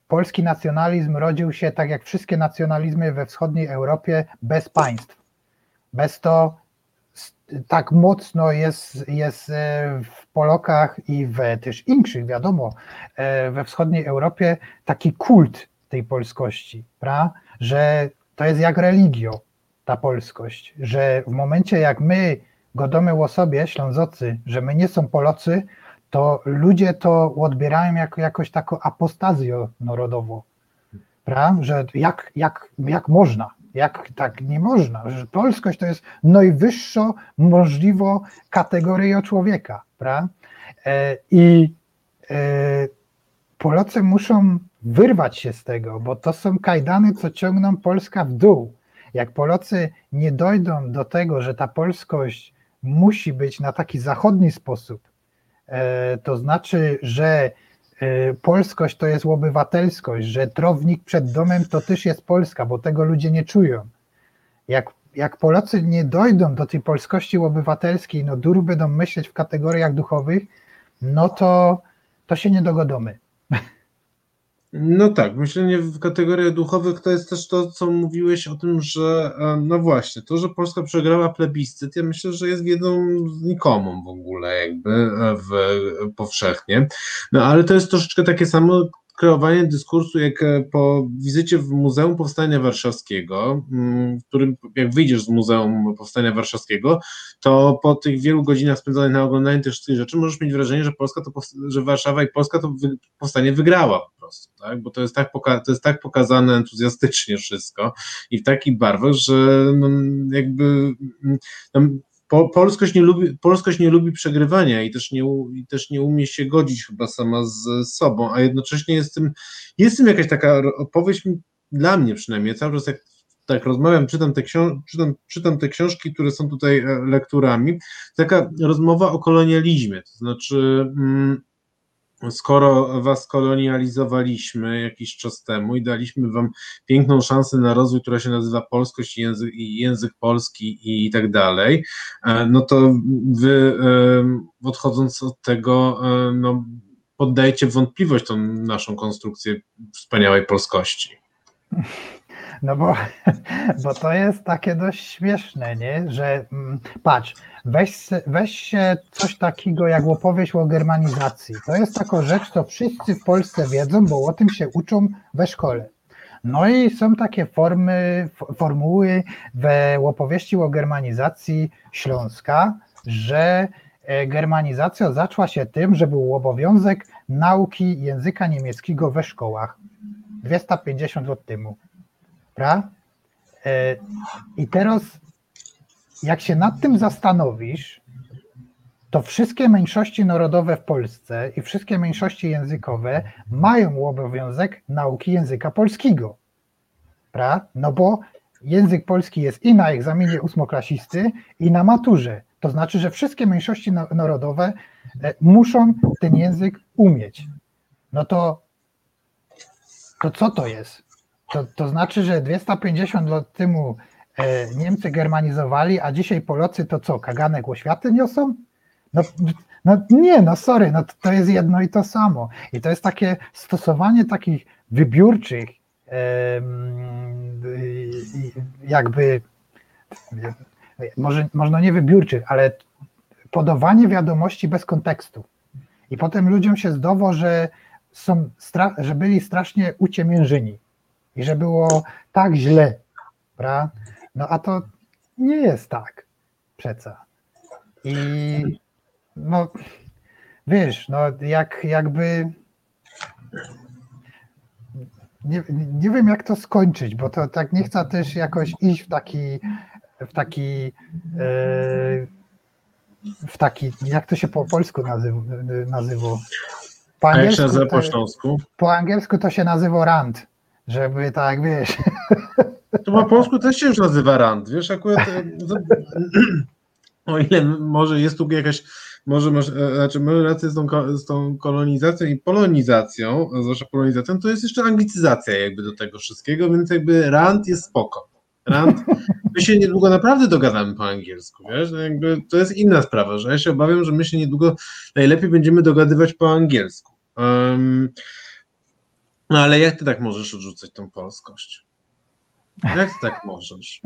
polski nacjonalizm rodził się tak jak wszystkie nacjonalizmy we wschodniej Europie bez państw. Bez to tak mocno jest, jest e, w Polokach i w też innych, wiadomo, e, we wschodniej Europie taki kult tej polskości, pra? że to jest jak religio, ta polskość, że w momencie jak my godamy o sobie, Ślązocy, że my nie są Polacy, to ludzie to odbierają jako jakoś taką apostazję narodową, pra? że jak, jak, jak można, jak tak nie można, że polskość to jest najwyższa możliwa kategoria człowieka, pra? E, I e, Polacy muszą wyrwać się z tego, bo to są kajdany, co ciągną Polska w dół. Jak Polacy nie dojdą do tego, że ta polskość musi być na taki zachodni sposób, e, to znaczy, że polskość to jest obywatelskość, że trownik przed domem to też jest Polska, bo tego ludzie nie czują. Jak, jak Polacy nie dojdą do tej polskości obywatelskiej, no dur będą myśleć w kategoriach duchowych, no to, to się nie dogodomy. No tak, myślenie w kategoriach duchowych to jest też to, co mówiłeś o tym, że e, no właśnie, to, że Polska przegrała plebiscyt, ja myślę, że jest wiedzą znikomą w ogóle jakby e, w, powszechnie, no ale to jest troszeczkę takie samo kreowanie dyskursu, jak e, po wizycie w Muzeum Powstania Warszawskiego, mm, w którym jak wyjdziesz z Muzeum Powstania Warszawskiego, to po tych wielu godzinach spędzonych na oglądaniu tych wszystkich rzeczy możesz mieć wrażenie, że Polska to, że Warszawa i Polska to powstanie wygrała po prostu, tak? Bo to jest tak, poka- to jest tak pokazane entuzjastycznie wszystko i w takich barwach, że no, jakby tam po, polskość, nie lubi, polskość nie lubi przegrywania i też nie, i też nie umie się godzić chyba sama z sobą, a jednocześnie jest tym, jest tym jakaś taka opowieść dla mnie przynajmniej, cały czas jak tak rozmawiam, czytam te, książ- czytam, czytam te książki, które są tutaj e, lekturami, taka rozmowa o kolonializmie, to znaczy mm, skoro was kolonializowaliśmy jakiś czas temu i daliśmy wam piękną szansę na rozwój, która się nazywa polskość i język, i język polski i tak dalej, e, no to wy em, odchodząc od tego, e, no, poddajecie wątpliwość tą naszą konstrukcję wspaniałej polskości. No bo, bo to jest takie dość śmieszne, nie? że mm, patrz, weź, weź się coś takiego jak opowieść o germanizacji. To jest taka rzecz, co wszyscy w Polsce wiedzą, bo o tym się uczą we szkole. No i są takie formy, formuły w opowieści o germanizacji Śląska, że e, germanizacja zaczęła się tym, że był obowiązek nauki języka niemieckiego we szkołach 250 lat temu. Pra? E, I teraz, jak się nad tym zastanowisz, to wszystkie mniejszości narodowe w Polsce i wszystkie mniejszości językowe mają obowiązek nauki języka polskiego. Pra? No bo język polski jest i na egzaminie ósmoklasisty, i na maturze. To znaczy, że wszystkie mniejszości na- narodowe e, muszą ten język umieć. no to, to co to jest? To, to znaczy, że 250 lat temu e, Niemcy germanizowali, a dzisiaj Polacy to co, kaganek oświaty niosą? No, no nie, no sorry, no to, jest jedno i to samo. I to jest takie stosowanie takich wybiórczych, jakby, może, można nie wybiórczych, ale podawanie wiadomości bez kontekstu. I potem ludziom się zdawało, że, są, że byli strasznie uciemiężeni i że było tak źle, prawda? No a to nie jest tak przeca. I no wiesz, no jak jakby nie, nie wiem jak to skończyć, bo to tak nie chcę też jakoś iść w taki w taki e, w taki, jak to się po polsku nazywa? nazywa? Po A jak się nazywa po to, po angielsku to się nazywa rant, żeby tak, wiesz, To po polsku też się już nazywa rand, wiesz, akurat e, o ile może jest tu jakaś, może, może znaczy mamy rację z tą, z tą kolonizacją i polonizacją, zwłaszcza polonizacją, to jest jeszcze anglicyzacja jakby do tego wszystkiego, więc jakby rand jest spoko. Rand, my się niedługo naprawdę dogadamy po angielsku, wiesz, no jakby to jest inna sprawa, że ja się obawiam, że my się niedługo najlepiej będziemy dogadywać po angielsku. Um, no ale jak ty tak możesz odrzucać tą polskość? Jak ty tak możesz?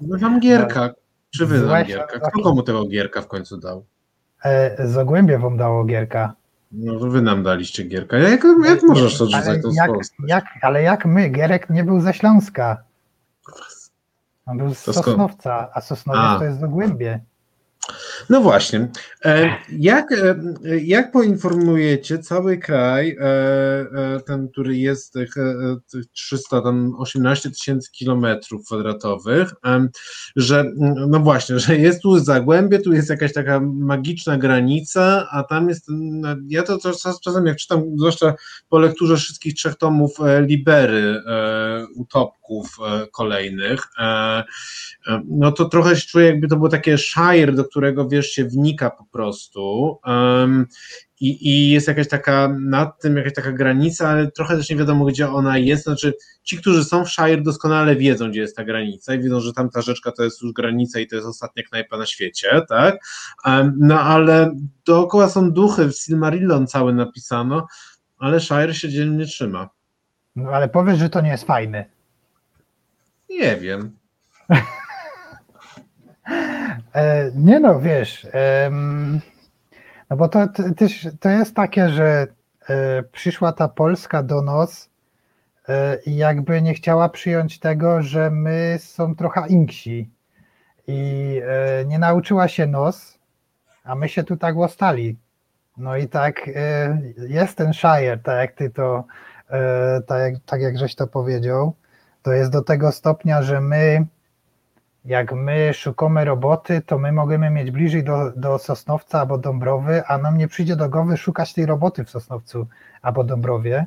No wam Gierka, czy wy wam Gierka? się- Kto komu tego Gierka w końcu dał? e, Zagłębie wam dało Gierka. No to wy nam daliście Gierka. Jak, jak możesz ale odrzucać tą jak, polskość? jak, ale jak my, Gierek nie był ze Śląska. On był z? Sosnowca, a Sosnowiec A. to jest Zagłębie. No właśnie. E, Jak, e, jak poinformujecie cały kraj, e, ten, który jest tych, tych 318 tysięcy kilometrów kwadratowych, że mm, no właśnie, że jest tu Zagłębie, tu jest jakaś taka magiczna granica, a tam jest, ja to czas- czasem jak czytam, zwłaszcza po lekturze wszystkich trzech tomów Libery, e, e, kolejnych, e, no to trochę się czuję, jakby to było takie shire, do którego wiesz, się wnika po prostu. I, I jest jakaś taka nad tym jakaś taka granica, ale trochę też nie wiadomo, gdzie ona jest. Znaczy, ci, którzy są w Shire, doskonale wiedzą, gdzie jest ta granica i wiedzą, że tamta rzeczka to jest już granica i to jest ostatnia knajpa na świecie, tak? No ale dookoła są duchy, w Silmarillion cały napisano, ale Shire się dzielnie trzyma. No, ale powiedz, że to nie jest fajne. Nie wiem. E, nie no, wiesz, no bo to, to, to jest takie, że e, przyszła ta Polska do nas e, i jakby nie chciała przyjąć tego, że my są trochę inksi i nie nauczyła się nos, a my się tu tak ostali. No i tak jest ten Shire, tak jak ty to, tak, tak jak żeś to powiedział, to jest do tego stopnia, że my jak my szukamy roboty, to my możemy mieć bliżej do, do Sosnowca albo Dąbrowy, a nam nie przyjdzie do głowy szukać tej roboty w Sosnowcu albo Dąbrowie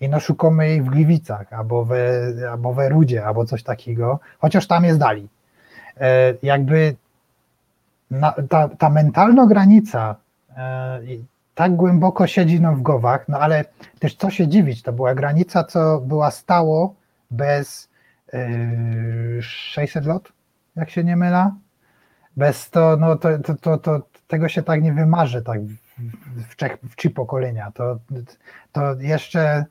i no szukamy jej w Gliwicach albo we, albo we Rudzie albo coś takiego, chociaż tam jest dali. E, jakby na, ta, ta mentalna granica e, tak głęboko siedzi nam w głowach, no ale też co się dziwić, to była granica, co była stało bez e, 600 lat, jak się nie mylę. Bez to, no to, to, to, to tego się tak nie wymarzy tak w, trzech, w trzy pokolenia. To, to jeszcze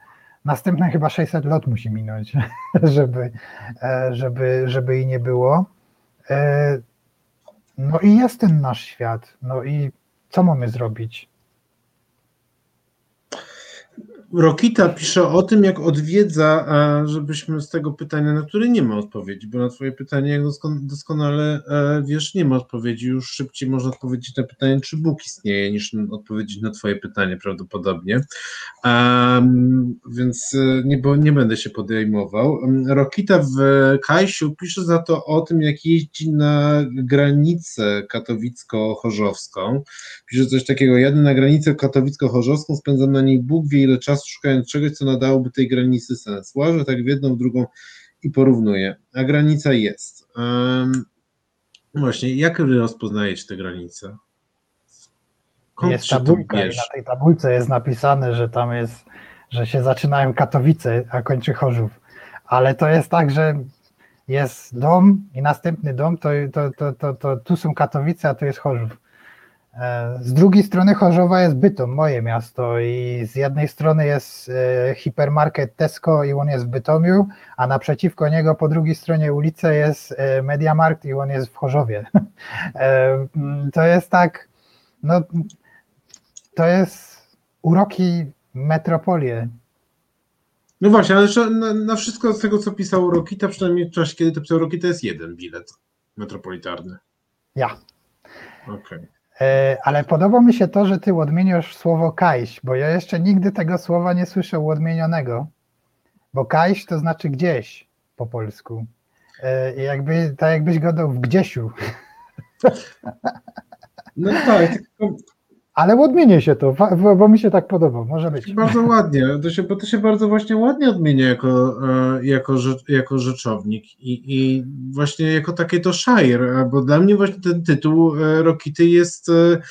następne chyba 600 lat musi minąć, żeby, e, żeby, żeby i nie było. E, No i jest ten nasz świat. No i co mamy zrobić? Rokita pisze o tym, jak odwiedza, a żebyśmy z tego pytania, na które nie ma odpowiedzi, bo na Twoje pytanie, jak doskon- doskonale e, wiesz, nie ma odpowiedzi. Już szybciej można odpowiedzieć na pytanie, czy Bóg istnieje, niż odpowiedzieć na Twoje pytanie prawdopodobnie. Um, więc e, nie, bo nie będę się podejmował. Rokita w Kajsiu pisze za to o tym, jak jeździ na granicę katowicko-chorzowską. Pisze coś takiego, jadę na granicę katowicko-chorzowską, spędzam na niej Bóg wie ile czasu szukając czegoś, co nadałoby tej granicy sens. Łażę tak w jedną, w drugą i porównuję. A granica jest. Um, właśnie, jak wy rozpoznajecie te granice? Skąd jest tabulka i na tej tabulce jest napisane, że tam jest, że się zaczynają Katowice, a kończy Chorzów. Ale to jest tak, że jest dom i następny dom, to, to, to, to, to tu są Katowice, a tu jest Chorzów. E, Z drugiej strony Chorzowa jest Bytom, moje miasto i z jednej strony jest e, hipermarket Tesco i on jest w Bytomiu, a naprzeciwko niego po drugiej stronie ulicy jest e, Mediamarkt i on jest w Chorzowie. Mm, To jest tak, no to jest uroki metropolie. No właśnie, ale na, na wszystko z tego, co pisał Rokita, przynajmniej w czasie, kiedy to pisał Rokita, jest jeden bilet metropolitarny. Ja. Okej. E, Ale podoba mi się to, że ty odmieniasz słowo kajś, bo ja jeszcze nigdy tego słowa nie słyszę odmienionego. Bo kajś to znaczy gdzieś po polsku. E, i Jakby, tak jakbyś gadał w gdziesiu. No tak, Ale odmienię się to, bo, mi się tak podoba. Może być. bardzo ładnie, to się, bo to się bardzo właśnie ładnie odmienia jako, e, jako, jako rzeczownik i, i właśnie jako takie to shire, bo dla mnie właśnie ten tytuł e, Rokity jest e,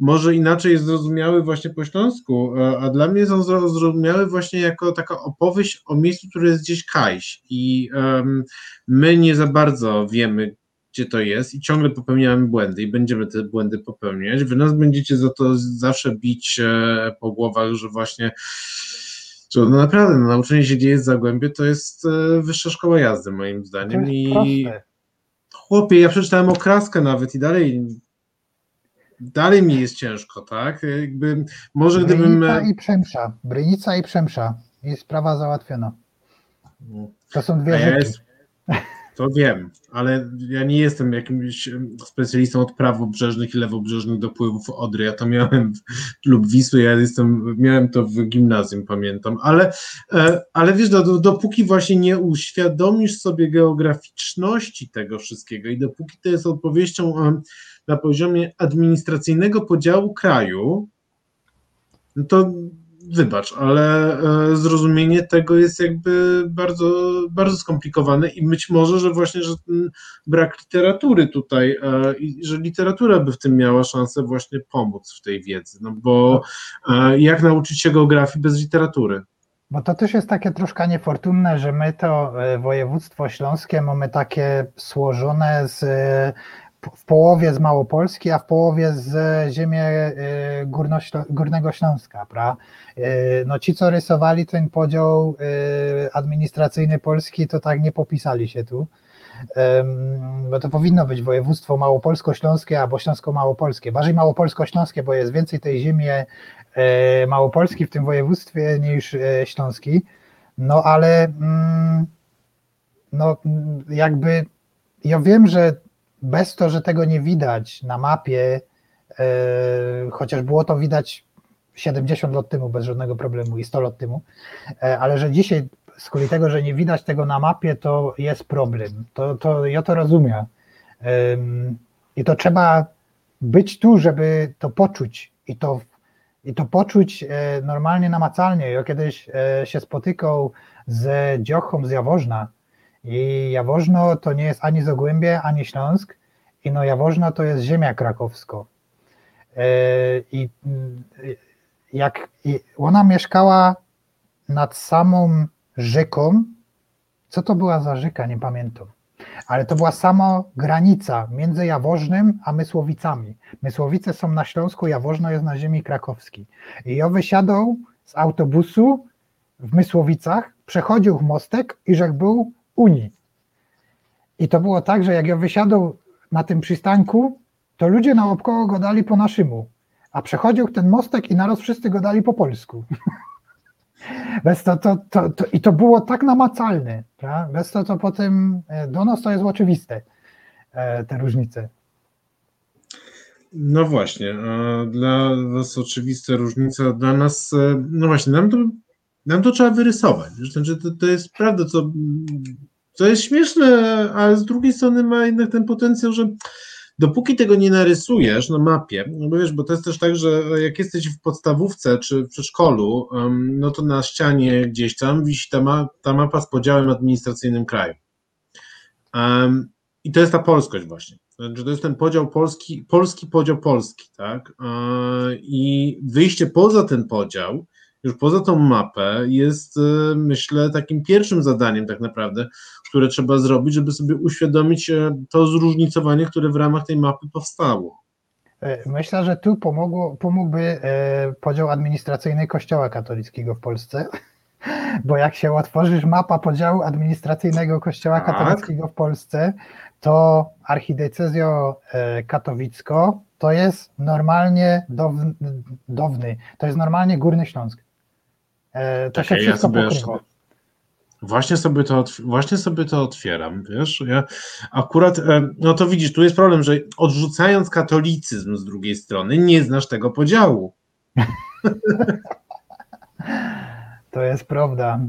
może inaczej jest zrozumiały właśnie po śląsku, a dla mnie zro- zrozumiały właśnie jako taka opowieść o miejscu, które jest gdzieś kajś i em, my nie za bardzo wiemy, gdzie to jest i ciągle popełniamy błędy i będziemy te błędy popełniać. Wy nas będziecie za to zawsze bić e, po głowach, że właśnie że no naprawdę, no, nauczenie się gdzie jest Zagłębie to jest e, wyższa szkoła jazdy moim zdaniem jest i proste. chłopie, ja przeczytałem okraskę nawet i dalej dalej mi jest ciężko, tak? Jakby może gdybym Brynica i Przemsza. Brynica i Przemsza. I sprawa załatwiona. To są dwie ja rzeczy. jest, to wiem, ale ja nie jestem jakimś specjalistą od prawobrzeżnych i lewobrzeżnych dopływów Odry. Ja to miałem lub Wisły, ja jestem, miałem to w gimnazjum, pamiętam, ale, e, ale wiesz, do- dopóki właśnie nie uświadomisz sobie geograficzności tego wszystkiego i dopóki to jest odpowiedzią na poziomie administracyjnego podziału kraju, no to wybacz, ale e, zrozumienie tego jest jakby bardzo, bardzo skomplikowane i być może, że właśnie, że brak literatury tutaj e, że literatura by w tym miała szansę właśnie pomóc w tej wiedzy, no bo e, jak nauczyć się geografii bez literatury? Bo to też jest takie troszkę niefortunne, że my to województwo śląskie mamy takie złożone z, w połowie z Małopolski, a w połowie z e, ziemi e, górnoślo, Górnego Śląska. Pra? E, No ci, co rysowali ten podział administracyjny Polski, to tak nie popisali się tu. Bo to powinno być województwo małopolsko-śląskie albo śląsko-małopolskie. Bardziej małopolsko-śląskie, bo jest więcej tej ziemi Małopolski w tym województwie niż Śląski. No ale mm, no jakby ja wiem, że bez to, że tego nie widać na mapie, e, chociaż było to widać 70 lat temu bez żadnego problemu i 100 lat temu, e, ale że dzisiaj z kolei tego, że nie widać tego na mapie, to jest problem. To, to ja to rozumiem. Em, I to trzeba być tu, żeby to poczuć i to, i to poczuć e, normalnie, namacalnie. Ja kiedyś się spotykał z Dziochą z Jaworzna i Jaworzno to nie jest ani Zagłębie, ani Śląsk i no Jaworzno to jest ziemia krakowsko. E, I mm, jak ona mieszkała nad samą rzeką, co to była za rzeka, nie pamiętam. Ale to była sama granica między Jaworznem a Mysłowicami. Mysłowice są na Śląsku, Jaworzno jest na ziemi krakowskiej. I ja wysiadał z autobusu w Mysłowicach, przechodził mostek i rzekł był Unii. I to było tak, że jak ja wysiadał na tym przystanku, to ludzie naokoło go dali po naszemu. A przechodził ten mostek i naraz wszyscy go dali po polsku. Bez to, to, to, to, I to było tak namacalne. Prawda? Bez to, to potem e, do nas to jest oczywiste, e, te różnice. No właśnie, dla Was oczywista różnica, dla nas, e, no właśnie, nam to, nam to trzeba wyrysować. Znaczy, to, to jest prawda, co, co jest śmieszne, ale z drugiej strony ma jednak ten potencjał, że dopóki tego nie narysujesz na mapie, no bo wiesz, bo to jest też tak, że jak jesteś w podstawówce czy w przedszkolu, no to na ścianie gdzieś tam wisi ta, ma, ta mapa z podziałem administracyjnym kraju. Em, I to jest ta polskość właśnie. Znaczy, to jest ten podział polski, polski podział Polski, tak? I wyjście poza ten podział, już poza tą mapę, jest myślę takim pierwszym zadaniem tak naprawdę, które trzeba zrobić, żeby sobie uświadomić to zróżnicowanie, które w ramach tej mapy powstało. E, myślę, że tu pomogło, pomógłby e, podział administracyjny Kościoła katolickiego w Polsce, bo jak się otworzysz mapa podziału administracyjnego Kościoła tak. katolickiego w Polsce, to archidiecezjo e, katowicko to jest normalnie downy, to jest normalnie Górny Śląsk. To tak, się wszystko ja pokrywa. Właśnie sobie, to, właśnie sobie to otwieram, wiesz, ja akurat, e, no to widzisz, tu jest problem, że odrzucając katolicyzm z drugiej strony, nie znasz tego podziału. To jest prawda.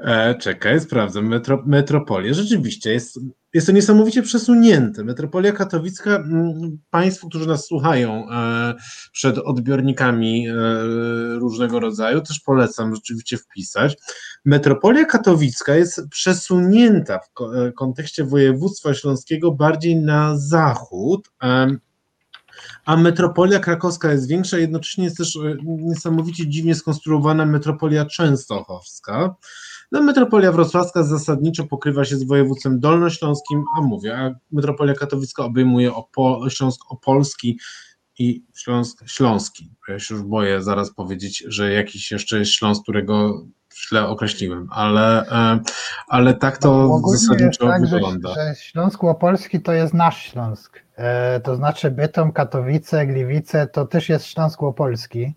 E, czekaj, sprawdzę. Metro, metropolię. Rzeczywiście jest, jest to niesamowicie przesunięte. Metropolia katowicka, mm, Państwo, którzy nas słuchają e, przed odbiornikami e, różnego rodzaju, też polecam rzeczywiście wpisać. Metropolia katowicka jest przesunięta w kontekście województwa śląskiego bardziej na zachód a metropolia krakowska jest większa, jednocześnie jest też e, niesamowicie dziwnie skonstruowana metropolia częstochowska. No, metropolia wrocławska zasadniczo pokrywa się z województwem dolnośląskim, a mówię, a metropolia katowicka obejmuje Opo Śląsk Opolski i Śląsk Śląski. Ja się już boję zaraz powiedzieć, że jakiś jeszcze jest Śląsk, którego źle określiłem, ale, e, ale tak to no, zasadniczo tak, wygląda. Że, że Śląsk Opolski to jest nasz Śląsk. E, to znaczy Bytom, Katowice, Gliwice to też jest Śląsk Opolski.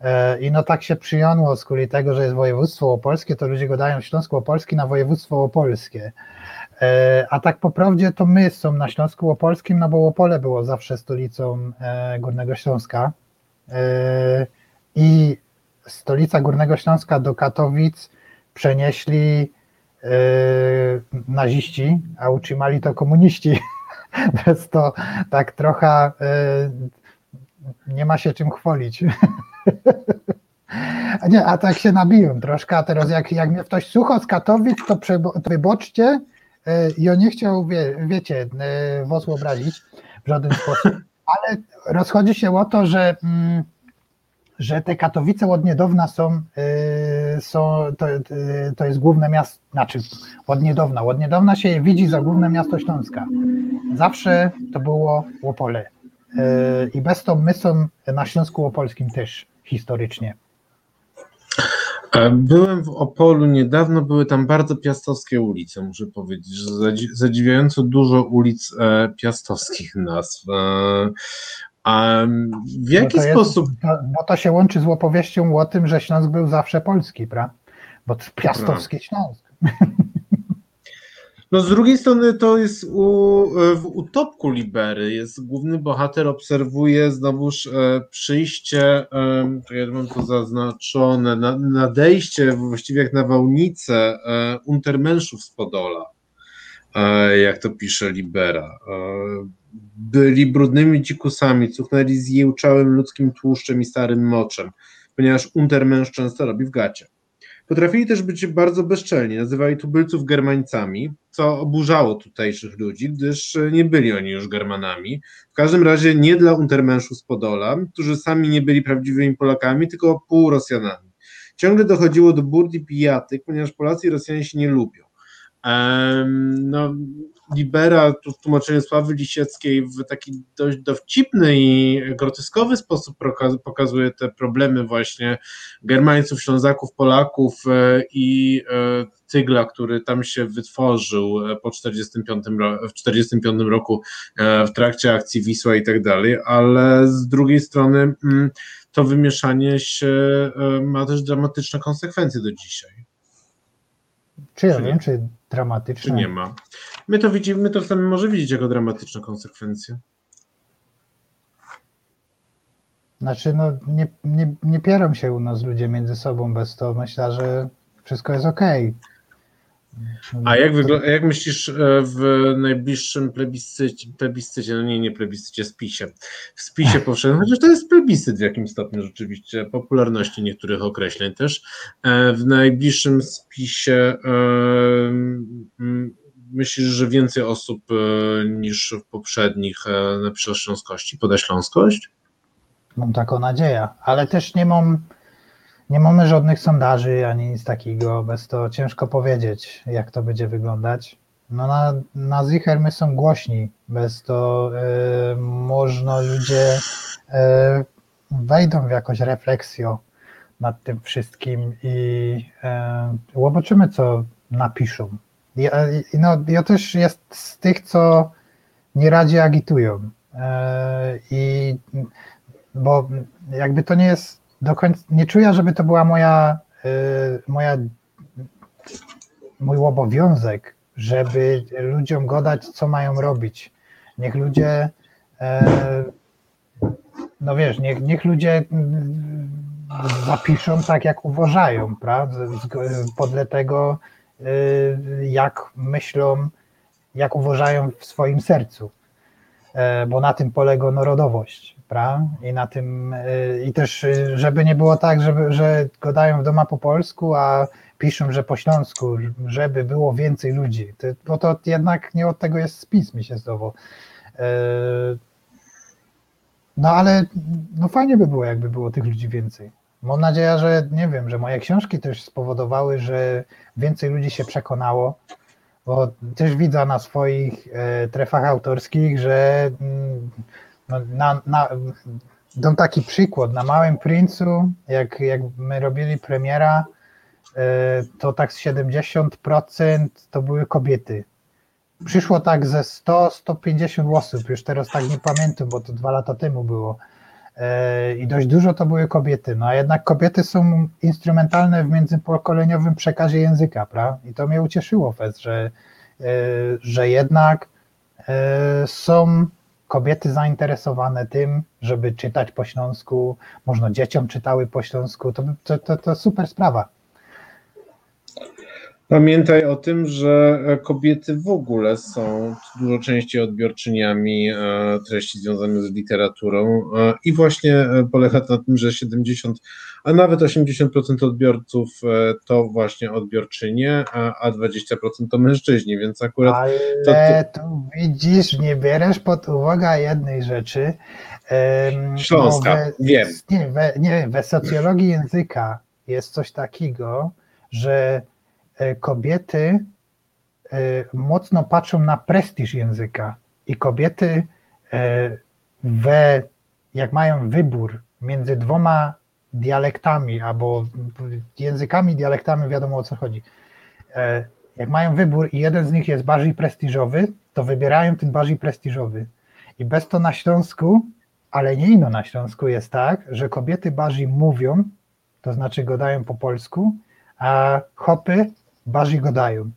E, I no tak się przyjąło z kuli tego, że jest województwo opolskie, to ludzie go dają Śląsk Opolski na województwo opolskie. A tak po prawdzie to my są na Śląsku Opolskim, no bo Opole było zawsze stolicą Górnego Śląska. I stolica Górnego Śląska do Katowic przenieśli naziści, a utrzymali to komuniści. Więc to tak trochę nie ma się czym chwalić. Nie, a tak się nabiłem troszkę, a teraz jak, jak mnie ktoś słucha z Katowic, to, wyboczcie. Y, ja nie chciał, wie, wiecie, y, was obrazić w żaden sposób, ale rozchodzi się o to, że, mm, że te Katowice od niedawna są, są to, to jest główne miasto, znaczy od niedawna, od niedawna się je widzi za główne miasto Śląska zawsze to było Łopole. E, I bez to my są na Śląsku Łopolskim też historycznie. E, byłem w Opolu niedawno, były tam bardzo piastowskie ulice, muszę powiedzieć, że zadziwiająco dużo ulic e, piastowskich nazw. A w jaki bo sposób. Jest, bo to się łączy z opowieścią o tym, że Śląsk był zawsze polski, prawda? Bo to piastowski Śląsk. No z drugiej strony to jest u, w utopku Libery, jest główny bohater obserwuje znowuż e, przyjście, e, ja mam to zaznaczone, na, nadejście właściwie jak na wałnicę e, untermenszów z Podola, e, jak to pisze Libera. E, byli brudnymi dzikusami, cuchnęli z jełczałym ludzkim tłuszczem i starym moczem, ponieważ untermensz często robi w gacie. Potrafili też być bardzo bezczelni, nazywali tubylców Germańcami, co oburzało tutejszych ludzi, gdyż nie byli oni już Germanami. W każdym razie nie dla untermenszów z Podola, którzy sami nie byli prawdziwymi Polakami, tylko pół Rosjanami. Ciągle dochodziło do burd i pijatyk, ponieważ Polacy i Rosjanie się nie lubią. No, Libera tu w tłumaczeniu Sławy Lisieckiej w taki dość dowcipny i groteskowy sposób pokazuje te problemy właśnie Germańców, Ślązaków, Polaków e, i e, Tygla, który tam się wytworzył e, po 45, w 45 roku w trakcie akcji Wisła i tak dalej, ale z drugiej strony mm, to wymieszanie się ma też dramatyczne konsekwencje do dzisiaj. Czy ja wiem, czy dramatyczne? Czy nie ma. My to widzimy, my to sami może widzieć jako dramatyczne konsekwencje. Znaczy, no nie, nie, nie pierą się u nas ludzie między sobą bez to. Myślę, że wszystko jest ok. A jak, wygl- jak myślisz e, w najbliższym plebiscycie, plebiscycie, no nie, nie plebiscycie, spisie, w spisie powszechnym, chociaż to jest plebiscyt w jakimś stopniu rzeczywiście, popularności niektórych określeń też, e, w najbliższym spisie myślisz, że więcej osób niż w poprzednich napisze Śląskości, poda Śląskość? Mam taką nadzieję, ale też nie mam, nie mamy żadnych sondaży ani nic takiego, bez to ciężko powiedzieć, jak to będzie wyglądać. No na, na Zicher my są głośni, bez to y, można ludzie y, wejdą w jakąś refleksję nad tym wszystkim i y, zobaczymy, co napiszą. No, ja też jest z tych, co nie radzi agitują. Y, I bo jakby to nie jest do końca, nie czuję, żeby to była moja, y, moja mój obowiązek, żeby ludziom godać, co mają robić. Niech ludzie, e, no wiesz, niech, niech ludzie zapiszą tak, jak uważają, prawda? Podle tego, y, jak myślą, jak uważają w swoim sercu, e, bo na tym polega narodowość, prawda? I na tym, y, i też, żeby nie było tak, żeby, że gadają w doma po polsku, a piszą, że po śląsku, żeby było więcej ludzi, bo to jednak nie od tego jest spis, mi się zdawało. E, no ale no fajnie by było, jakby było tych ludzi więcej. Mam nadzieję, że nie wiem, że moje książki też spowodowały, że więcej ludzi się przekonało, bo też widzę na swoich trefach autorskich, że mm, na, na, dam taki przykład, na Małym Princu, jak, jak my robili premiera, E, to tak z 70% to były kobiety. Przyszło tak ze 100-150 osób, już teraz tak nie pamiętam, bo to dwa lata temu było. E, I dość dużo to były kobiety. No a jednak kobiety są instrumentalne w międzypokoleniowym przekazie języka, prawda? I to mnie ucieszyło fest, że, e, że jednak są kobiety zainteresowane tym, żeby czytać po śląsku, można dzieciom czytały po śląsku, to, to, to, to super sprawa. Pamiętaj o tym, że e, kobiety w ogóle są dużo częściej odbiorczyniami e, treści związanych z literaturą e, i właśnie polega to na tym, że 70, a nawet 80% odbiorców to właśnie odbiorczynie, a 20% to mężczyźni, więc akurat. Ale to, to... tu widzisz, nie bierzesz pod uwagę jednej rzeczy. Śląska, we, wiem. Nie, we, nie, we socjologii języka jest coś takiego, że kobiety e, mocno patrzą na prestiż języka i kobiety e, we, jak mają wybór między dwoma dialektami albo językami, dialektami, wiadomo o co chodzi. Jak mają wybór i jeden z nich jest bardziej prestiżowy, to wybierają ten bardziej prestiżowy. I bez to na Śląsku, ale nie ino na Śląsku jest tak, że kobiety bardziej mówią, to znaczy gadają po polsku, a chopy bardziej go dają.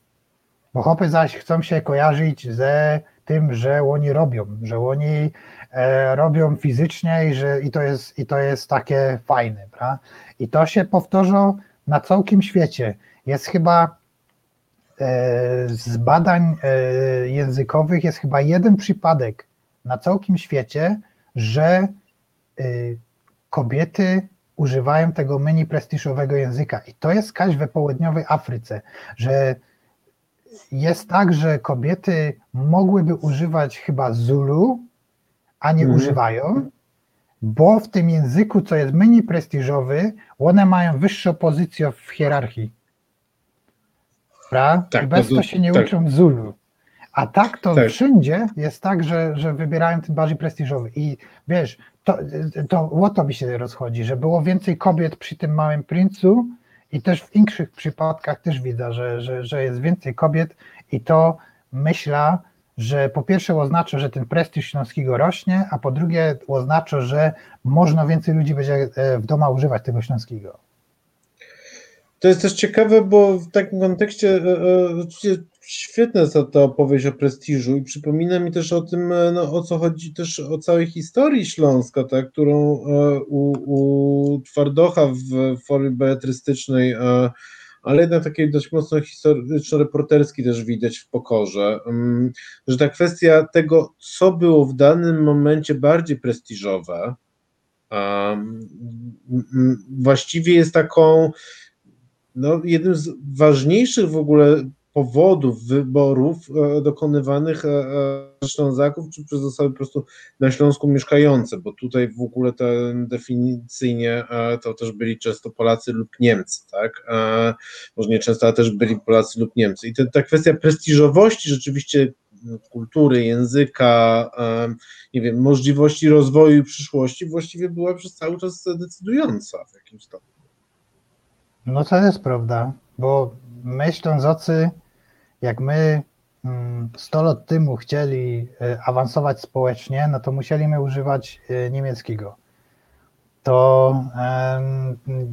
Bo chłopy zaś chcą się kojarzyć ze tym, że oni robią, że oni e, robią fizycznie i, że, i, to jest, i to jest takie fajne. Pra? I to się powtórzą na całym świecie. Jest chyba e, z badań e, językowych jest chyba jeden przypadek na całym świecie, że e, kobiety używają tego menu prestiżowego języka. I to jest kaś we południowej Afryce, że jest tak, że kobiety mogłyby używać chyba Zulu, a nie mm. używają, bo w tym języku, co jest menu prestiżowy, one mają wyższą pozycję w hierarchii. Prawda? Tak, I bez to, to się nie tak. uczą Zulu. A tak to tak. wszędzie jest tak, że, że wybierają ten bardziej prestiżowy. I wiesz, to, to o to mi się rozchodzi, że było więcej kobiet przy tym małym princu i też w innych przypadkach też widzę, że, że, że jest więcej kobiet i to myślę, że po pierwsze oznacza, że ten prestiż śląskiego rośnie, a po drugie oznacza, że można więcej ludzi będzie e, w domu używać tego śląskiego. To jest też ciekawe, bo w takim kontekście e, e, świetna jest ta opowieść o prestiżu i przypomina mi też o tym, e, no, o co chodzi też o całej historii Śląska, tak, którą u, u Twardocha w formie beletrystycznej, ale jednak takiej dość mocno historyczno-reporterskiej też widać w pokorze, mm, że ta kwestia tego, co było w danym momencie bardziej prestiżowe, właściwie jest taką no, jednym z ważniejszych w ogóle powodów wyborów e, dokonywanych e, Ślązaków, czy przez osoby po prostu na Śląsku mieszkające, bo tutaj w ogóle ten definicyjnie to też byli często Polacy lub Niemcy, tak? Może nie często, ale też byli Polacy lub Niemcy. I ta kwestia prestiżowości rzeczywiście kultury, języka, nie wiem, możliwości rozwoju i przyszłości właściwie była przez cały czas decydująca w jakimś stopniu. No to jest prawda, bo my Ślązocy, jak my 100 mm, lat temu chcieli e, awansować społecznie, no to musieliśmy używać e, niemieckiego. To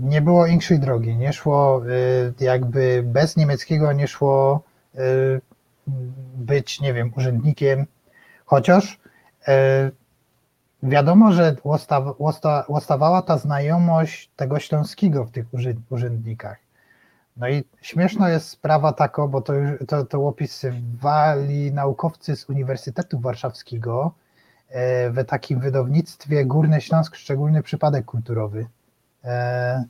nie było inszej drogi. Nie szło e, jakby bez niemieckiego nie szło być, nie wiem, urzędnikiem, chociaż wiadomo, że łostawała ta znajomość tego śląskiego w tych urzędnikach. No i śmieszna jest sprawa taka, bo to, to, to opisywali naukowcy z Uniwersytetu Warszawskiego e, w takim wydawnictwie Górny Śląsk, szczególny przypadek kulturowy. E,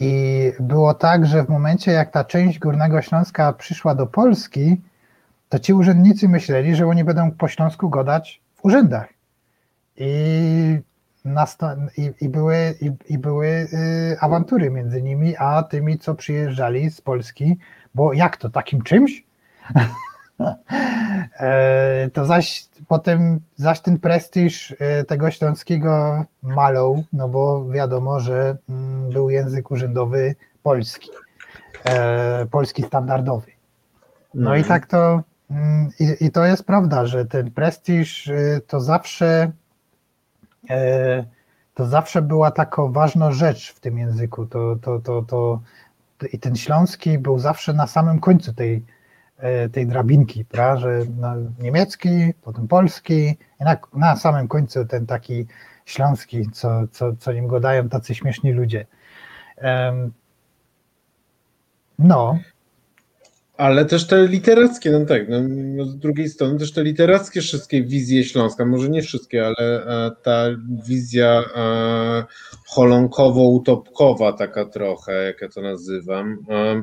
I było tak, że w momencie jak ta część Górnego Śląska przyszła do Polski, to ci urzędnicy myśleli, że oni będą po śląsku godać w urzędach. I i, i, były, i, i były y, awantury między nimi, a tymi, co przyjeżdżali z Polski, bo jak to, takim czymś? e, to zaś potem, zaś ten prestiż e, tego śląskiego malą, no bo wiadomo, że mm, był język urzędowy polski, e, polski standardowy. No i mhm. tak to, mm, i, i to jest prawda, że ten prestiż y, to zawsze to zawsze była taka ważna rzecz w tym języku. To, to, to, to, I ten śląski był zawsze na samym końcu tej, e, tej drabinki, prawda? że niemiecki, potem polski i na, na samym końcu ten taki śląski, co, co, co im go dają tacy śmieszni ludzie. No, ale też te literackie, no tak, no, no, z drugiej strony też te literackie wszystkie wizje Śląska, może nie wszystkie, ale e, ta wizja e, holonkowo-utopkowa taka trochę, jak ja to nazywam, e,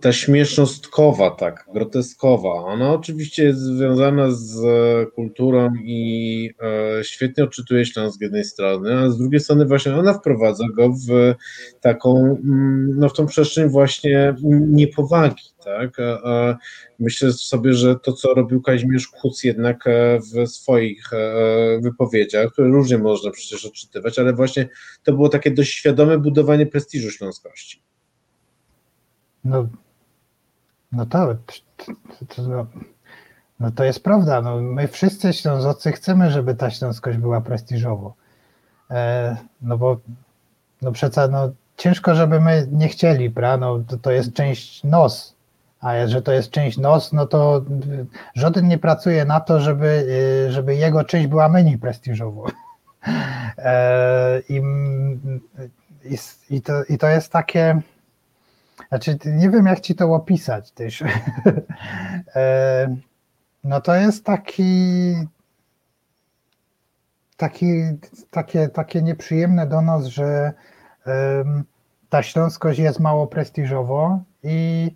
ta śmiesznostkowa, tak, groteskowa, ona oczywiście jest związana z e, kulturą i e, świetnie odczytuje Śląsk z jednej strony, a z drugiej strony właśnie ona wprowadza go w taką, mm, no w tą przestrzeń właśnie niepowagi, tak, a myślę sobie, że to, co robił Kazimierz Kuc jednak e, w swoich e, wypowiedziach, które różnie można przecież odczytywać, ale właśnie to było takie dość świadome budowanie prestiżu śląskości. No, no to, to, to, no to jest prawda. No, my wszyscy Ślązocy chcemy, żeby ta Śląskość była prestiżowo. E, no bo no przecież no, ciężko, żeby my nie chcieli, pra? No, to, to jest część nos. A że to jest część nos, no to żaden nie pracuje na to, żeby, y, żeby jego część była mniej prestiżowo. E, i, i, i, to, I to jest takie znaczy, nie wiem, jak ci to opisać też. No to jest taki, taki takie, takie nieprzyjemne do nas, że ta śląskość jest mało prestiżowo i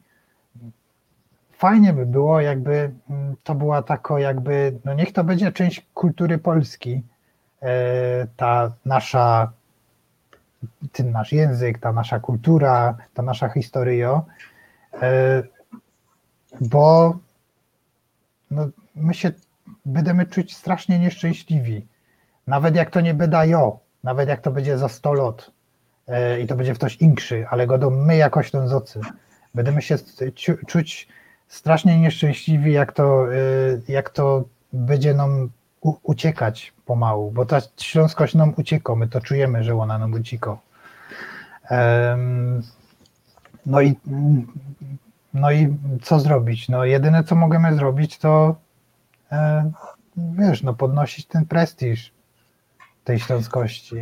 fajnie by było, jakby mm, to była tako jakby, no niech to będzie część kultury Polski, e, ta nasza ten nasz język, ta nasza kultura, ta nasza historia, e, bo no, my się będziemy czuć strasznie nieszczęśliwi. Nawet jak to nie będę jo, nawet jak to będzie za 100 lat e, i to będzie ktoś inszy, ale go my jako Ślązocy będziemy się czuć strasznie nieszczęśliwi, jak to, e, jak to będzie nam uciekać pomału, bo ta śląskość nam ucieka, my to czujemy, że ona nam ucieka. No i, no i co zrobić? No jedyne, co możemy zrobić, to e, wiesz, no podnosić ten prestiż tej śląskości.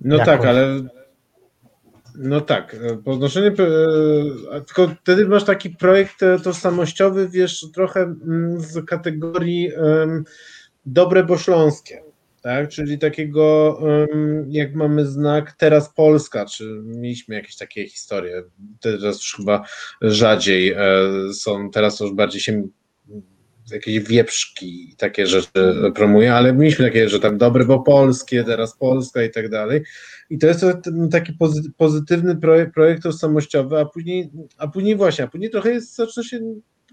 No Jakoś. tak, ale no tak, e, podnoszenie, e, tylko wtedy masz taki projekt tożsamościowy, wiesz, trochę mm, z kategorii um, dobre bo śląskie. Tak? Czyli takiego, jak mamy znak teraz Polska, czy mieliśmy jakieś takie historie, teraz już chyba rzadziej e, są, teraz już bardziej się jakieś wieprzki i takie rzeczy promuje, ale mieliśmy takie, że tam dobre, bo polskie, teraz Polska i tak dalej. I to jest taki pozytywny projekt, projekt tożsamościowy, a później, a później właśnie, a później trochę jest, zaczyna się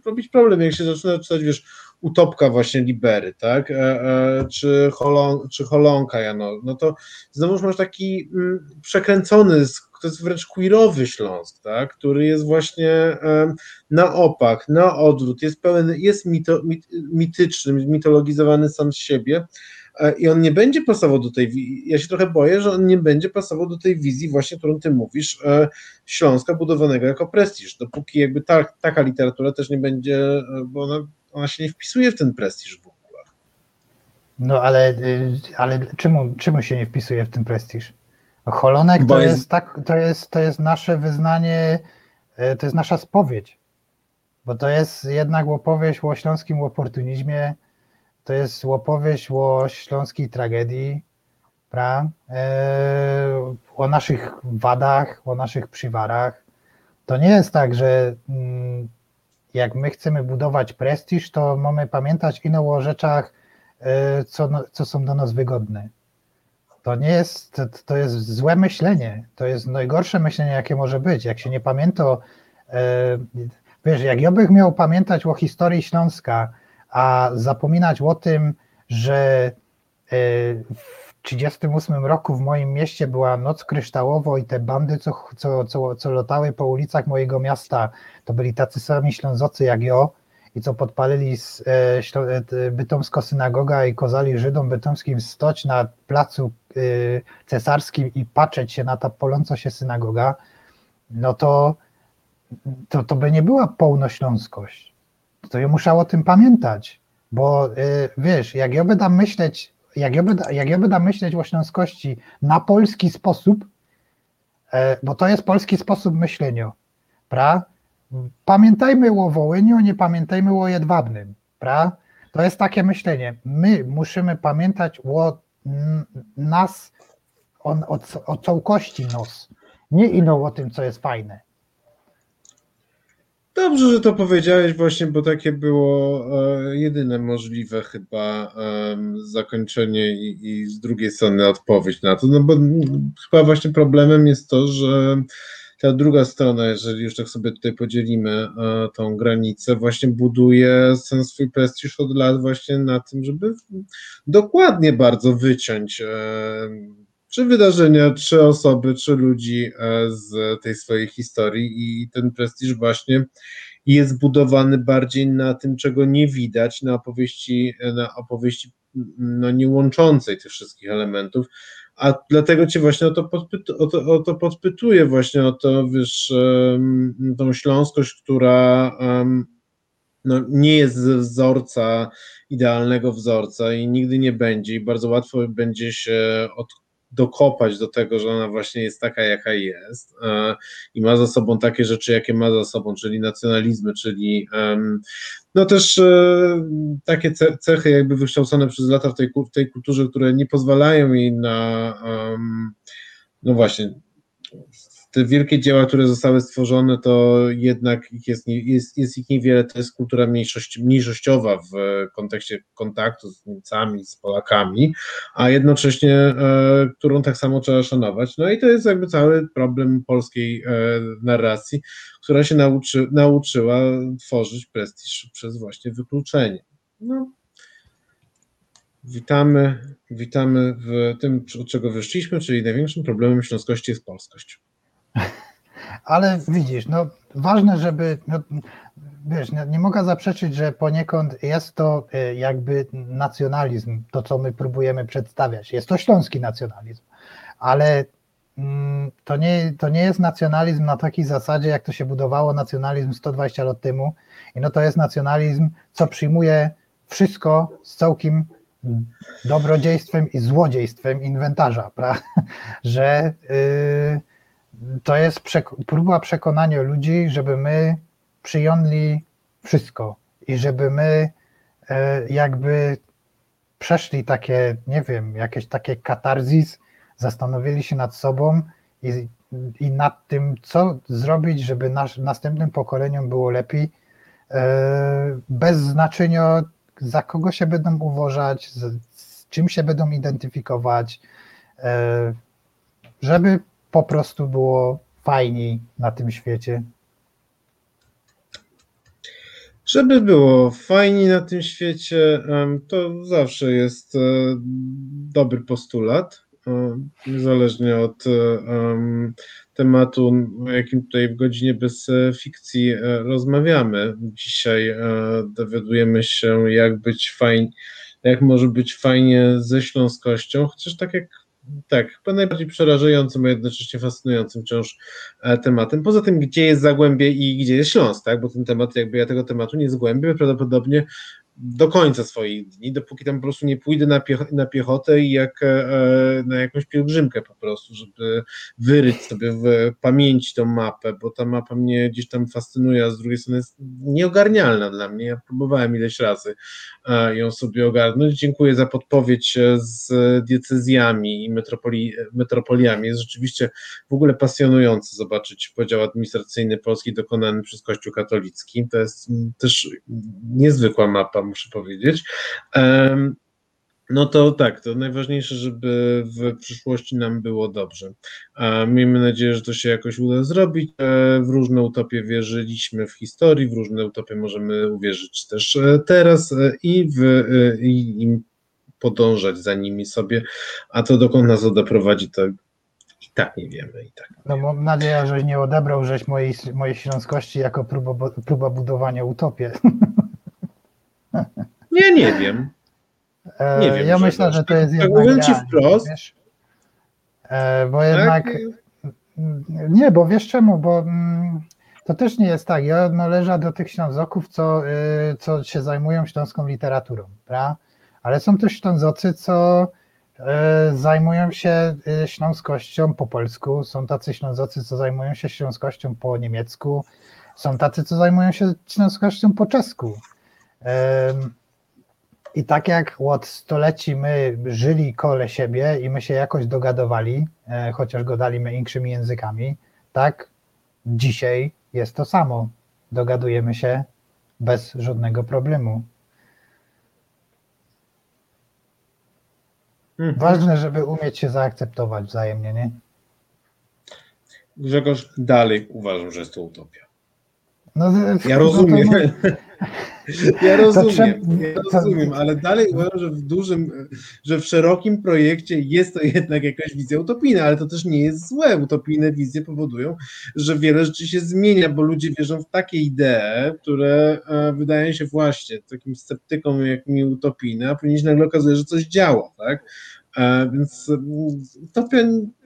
robić problem, jak się zaczyna czytać, wiesz, utopka właśnie Libery, tak, e, e, czy, holon, czy Holonka Jano, no to znowu masz taki mm, przekręcony, to jest wręcz queerowy Śląsk, tak, który jest właśnie na opak, na odwrót, jest pełen, jest mito, mit, mityczny, mitologizowany sam z siebie, e, i on nie będzie pasował do tej, ja się trochę boję, że on nie będzie pasował do tej wizji właśnie, którą ty mówisz, Śląska budowanego jako prestiż, dopóki jakby ta, taka literatura też nie będzie, bo ona ona się nie wpisuje w ten prestiż w ogóle. No ale, y, ale czemu, czemu się nie wpisuje w ten prestiż? Holonek to jest... jest, tak, to, jest, to jest nasze wyznanie, y, to jest nasza spowiedź, bo to jest jednak opowieść o śląskim oportunizmie, to jest opowieść o śląskiej tragedii, pra? Y, o naszych wadach, o naszych przywarach. To nie jest tak, że mm, jak my chcemy budować prestiż, to mamy pamiętać ino o rzeczach, e, co, no, co są dla nas wygodne. To nie jest, to, jest złe myślenie, to jest najgorsze myślenie, jakie może być. Jak się nie pamięta, e, wiesz, jak ja bym miał pamiętać o historii Śląska, a zapominać o tym, że e, w 1938 roku w moim mieście była noc kryształowo i te bandy, co, co, co, co lotały po ulicach mojego miasta, to byli tacy sami ślązocy jak ja i co podpalili z, e, e bytomsko synagoga i kozali Żydom bytomskim stoć na placu e, cesarskim i patrzeć się na ta poląco się synagoga, no to, to, to by nie była pełnośląskość. To ja muszę o tym pamiętać, bo e, wiesz, jak ja będę myśleć jak ja, będę, jak ja myśleć o śląskości na polski sposób, e, bo to jest polski sposób myślenia, pra? Pamiętajmy o Wołyniu, nie pamiętajmy o Jedwabnym, pra? To jest takie myślenie. My musimy pamiętać o nas, o, o, o całości nos, nie ino o tym, co jest fajne. Dobrze, że to powiedziałeś właśnie, bo takie było e, jedyne możliwe chyba zakończenie i, i, z drugiej strony odpowiedź na to, no bo chyba właśnie problemem jest to, że ta druga strona, jeżeli już tak sobie tutaj podzielimy e, tą granicę, właśnie buduje ten swój prestiż od lat właśnie na tym, żeby dokładnie bardzo wyciąć czy wydarzenia, czy osoby, czy ludzi e, z tej swojej historii i ten prestiż właśnie jest budowany bardziej na tym, czego nie widać, na opowieści, na opowieści no, nie łączącej tych wszystkich elementów, a dlatego cię właśnie o to, podpytu, o to, o to podpytuję, właśnie o to, wiesz, tą śląskość, która no, nie jest wzorca, idealnego wzorca i nigdy nie będzie i bardzo łatwo będzie się od, dokopać do tego, że ona właśnie jest taka, jaka jest e, i ma za sobą takie rzeczy, jakie ma za sobą, czyli nacjonalizmy, czyli no też e, takie cechy jakby wykształcone przez lata w tej, w tej kulturze, które nie pozwalają jej na no właśnie te wielkie dzieła, które zostały stworzone, to jednak ich jest, jest, jest ich niewiele, to jest kultura mniejszości, mniejszościowa w kontekście kontaktu z Niemcami, z Polakami, a jednocześnie, e, którą tak samo trzeba szanować. No i to jest jakby cały problem polskiej e, narracji, która się nauczy, nauczyła tworzyć prestiż przez właśnie wykluczenie. No. Witamy, witamy w tym, od czego wyszliśmy, czyli największym problemem śląskości jest polskość. Ale widzisz, no ważne, żeby, no, wiesz, nie, nie mogę zaprzeczyć, że poniekąd jest to e, jakby nacjonalizm, to co my próbujemy przedstawiać. Jest to śląski nacjonalizm, ale mm, to nie, to nie jest nacjonalizm na takiej zasadzie, jak to się budowało nacjonalizm 120 lat temu. I no to jest nacjonalizm, co przyjmuje wszystko z całkiem dobrodziejstwem i złodziejstwem inwentarza, prawda? że yy, to jest przek- próba przekonania ludzi, żeby my przyjęli wszystko i żeby my e, jakby przeszli takie, nie wiem, jakieś takie katarzis, zastanowili się nad sobą i, i nad tym, co zrobić, żeby nasz, następnym pokoleniom było lepiej, e, bez znaczenia, za kogo się będą uważać, z, z czym się będą identyfikować, e, żeby po prostu było fajniej na tym świecie. Żeby było fajniej na tym świecie, to zawsze jest e, dobry postulat, e, niezależnie od e, tematu, o jakim tutaj w godzinie bez fikcji rozmawiamy. Dzisiaj dowiadujemy się, jak być fajnie, jak może być fajnie ze śląskością, chociaż tak jak tak, chyba najbardziej przerażającym, a jednocześnie fascynującym wciąż e, tematem. Poza tym, gdzie jest Zagłębie i gdzie jest Śląsk, tak? bo ten temat, jakby ja tego tematu nie zgłębię, prawdopodobnie do końca swoich dni, dopóki tam po prostu nie pójdę na, piech na piechotę i jak e, na jakąś pielgrzymkę po prostu, żeby wyryć sobie w pamięci tą mapę, bo ta mapa mnie gdzieś tam fascynuje, a z drugiej strony jest nieogarnialna dla mnie. Ja próbowałem ileś razy e, ją sobie ogarnąć. Dziękuję za podpowiedź e, z diecezjami i metropoli, metropoliami. Jest rzeczywiście w ogóle pasjonujące zobaczyć podział administracyjny Polski dokonany przez Kościół katolicki. To jest też niezwykła mapa, muszę powiedzieć. No to tak, to najważniejsze, żeby w przyszłości nam było dobrze. Miejmy nadzieję, że to się jakoś uda zrobić. E, w różne utopie wierzyliśmy w historii, w różne utopie możemy uwierzyć też e, teraz e, i, w, i, i podążać za nimi sobie, a to dokąd nas to doprowadzi, to i tak nie wiemy. I tak no mam nadzieję, że nie odebrał żeś mojej, mojej śląskości jako próba, próba budowania utopii. Nie, nie wiem. E, nie wiem, ja myślę, że to jest tak jednak. Tak ci wprost. Wiesz, e, bo jednak. Tak? Nie, bo wiesz czemu, bo mm, to też nie jest tak. Ja należę do tych Ślązoków, co, y, co się zajmują śląską literaturą, prawda? ale są też Ślązocy, co y, zajmują się y, śląskością po polsku, są tacy Ślązocy, co zajmują się śląskością po niemiecku, są tacy, co zajmują się śląskością po czesku. I tak jak od stoleci my żyli kole siebie i my się jakoś dogadowali, e, chociaż godaliśmy innymi językami, tak dzisiaj jest to samo. Dogadujemy się bez żadnego problemu. Mhm. Ważne, żeby umieć się zaakceptować wzajemnie, nie? Grzegorz, dalej uważam, że jest to utopia. No, ja rozumiem. No to, ja rozumiem, ja rozumiem, ale dalej uważam, że w dużym, że w szerokim projekcie jest to jednak jakaś wizja utopijna, ale to też nie jest złe. Utopijne wizje powodują, że wiele rzeczy się zmienia, bo ludzie wierzą w takie idee, które e, wydają się właśnie takim sceptykom jak mi utopijne, a później się nagle okazuje, że coś działa, tak? E, więc utopia,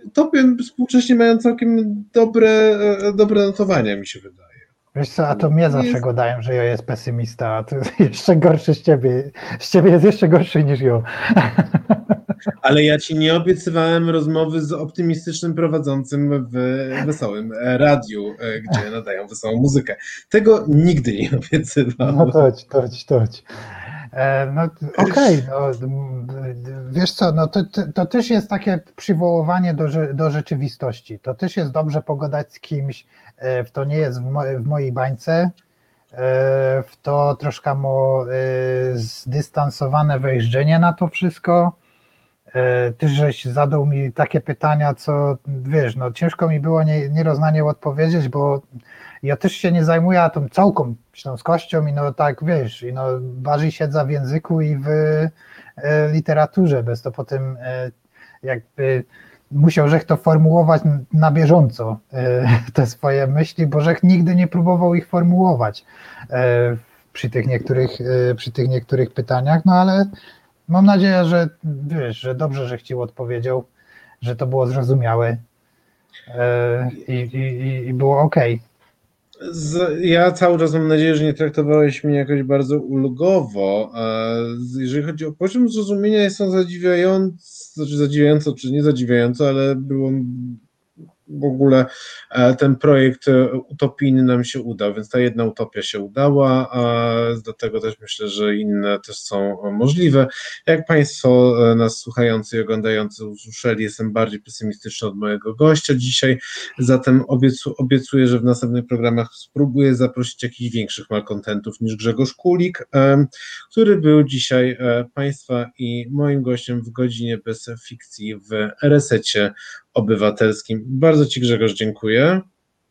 utopia współcześnie mają całkiem dobre, e, dobre notowania, mi się wydaje. Wiesz co, a to mnie zawsze jest... gadają, że ja jest pesymista, a to jeszcze gorszy z ciebie. Z ciebie jest jeszcze gorszy niż ja. Ale ja ci nie obiecywałem rozmowy z optymistycznym prowadzącym w wesołym radiu, e, gdzie nadają wesołą muzykę. Tego nigdy nie obiecywałem. No toć, toć, toć. E, no okej, okay, no, wiesz co, no to, to też jest takie przywoływanie do, do rzeczywistości. To też jest dobrze pogadać z kimś, E, w to nie jest w, mo w mojej bańce, e, w to troszkę mo, e, zdystansowane wejrzenie na to wszystko. Ty żeś zadał mi takie pytania, co wiesz, no ciężko mi było nie, nieroznanie odpowiedzieć, bo ja też się nie zajmuję tą całką śląskością i no tak wiesz, i no bardziej siedzę w języku i w literaturze, bez to potem jakby musiał Żech to formułować na bieżąco, e, te swoje myśli, bo Żech nigdy nie próbował ich formułować e, przy tych niektórych, e, przy tych niektórych pytaniach, no ale mam nadzieję, że wiesz, że dobrze, że Ci odpowiedział, że to było zrozumiałe i, i, i było ok. Z, ja cały czas mam nadzieję, że nie traktowałeś mnie jakoś bardzo ulgowo. Jeżeli chodzi o poziom zrozumienia, jest on zadziwiający, znaczy zadziwiająco czy nie zadziwiająco, ale było w ogóle e, ten projekt e, utopijny nam się udał, więc ta jedna utopia się udała, a dlatego też myślę, że inne też są możliwe. Jak Państwo e, nas słuchający i oglądający usłyszeli, jestem bardziej pesymistyczny od mojego gościa dzisiaj, zatem obiecu, obiecuję, że w następnych programach spróbuję zaprosić jakichś większych malkontentów niż Grzegorz Kulik, który był dzisiaj Państwa i moim gościem w godzinie bez fikcji w resecie obywatelskim. Bardzo Ci Grzegorz dziękuję.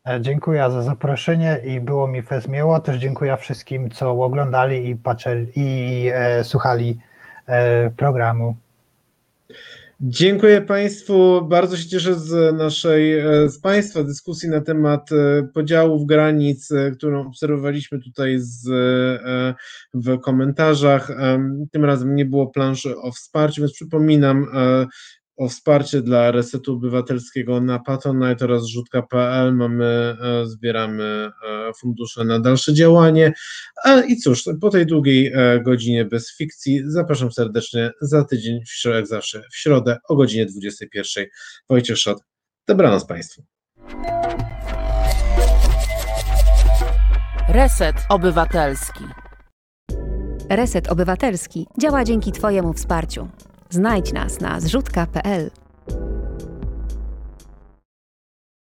E, dziękuję za zaproszenie i było mi fez miło. Też dziękuję wszystkim, co oglądali i patrzyli i e, słuchali e, programu. Dziękuję Państwu. Bardzo się cieszę z naszej, e, z Państwa dyskusji na temat e, podziałów granic, którą obserwowaliśmy tutaj z, w komentarzach. Tym razem nie było planszy o wsparciu, więc przypominam, o wsparcie dla Resetu Obywatelskiego na Patronite oraz rzutka.pl. Mamy, e, zbieramy e, fundusze na dalsze działanie. I cóż, po tej długiej e, godzinie bez fikcji zapraszam serdecznie za tydzień, jak zawsze, w środę o godzinie 21. Wojciech Szot. Dobranoc Państwu. Reset Obywatelski. Reset Obywatelski działa dzięki Twojemu wsparciu. Znajdź nas na zrzutka.pl.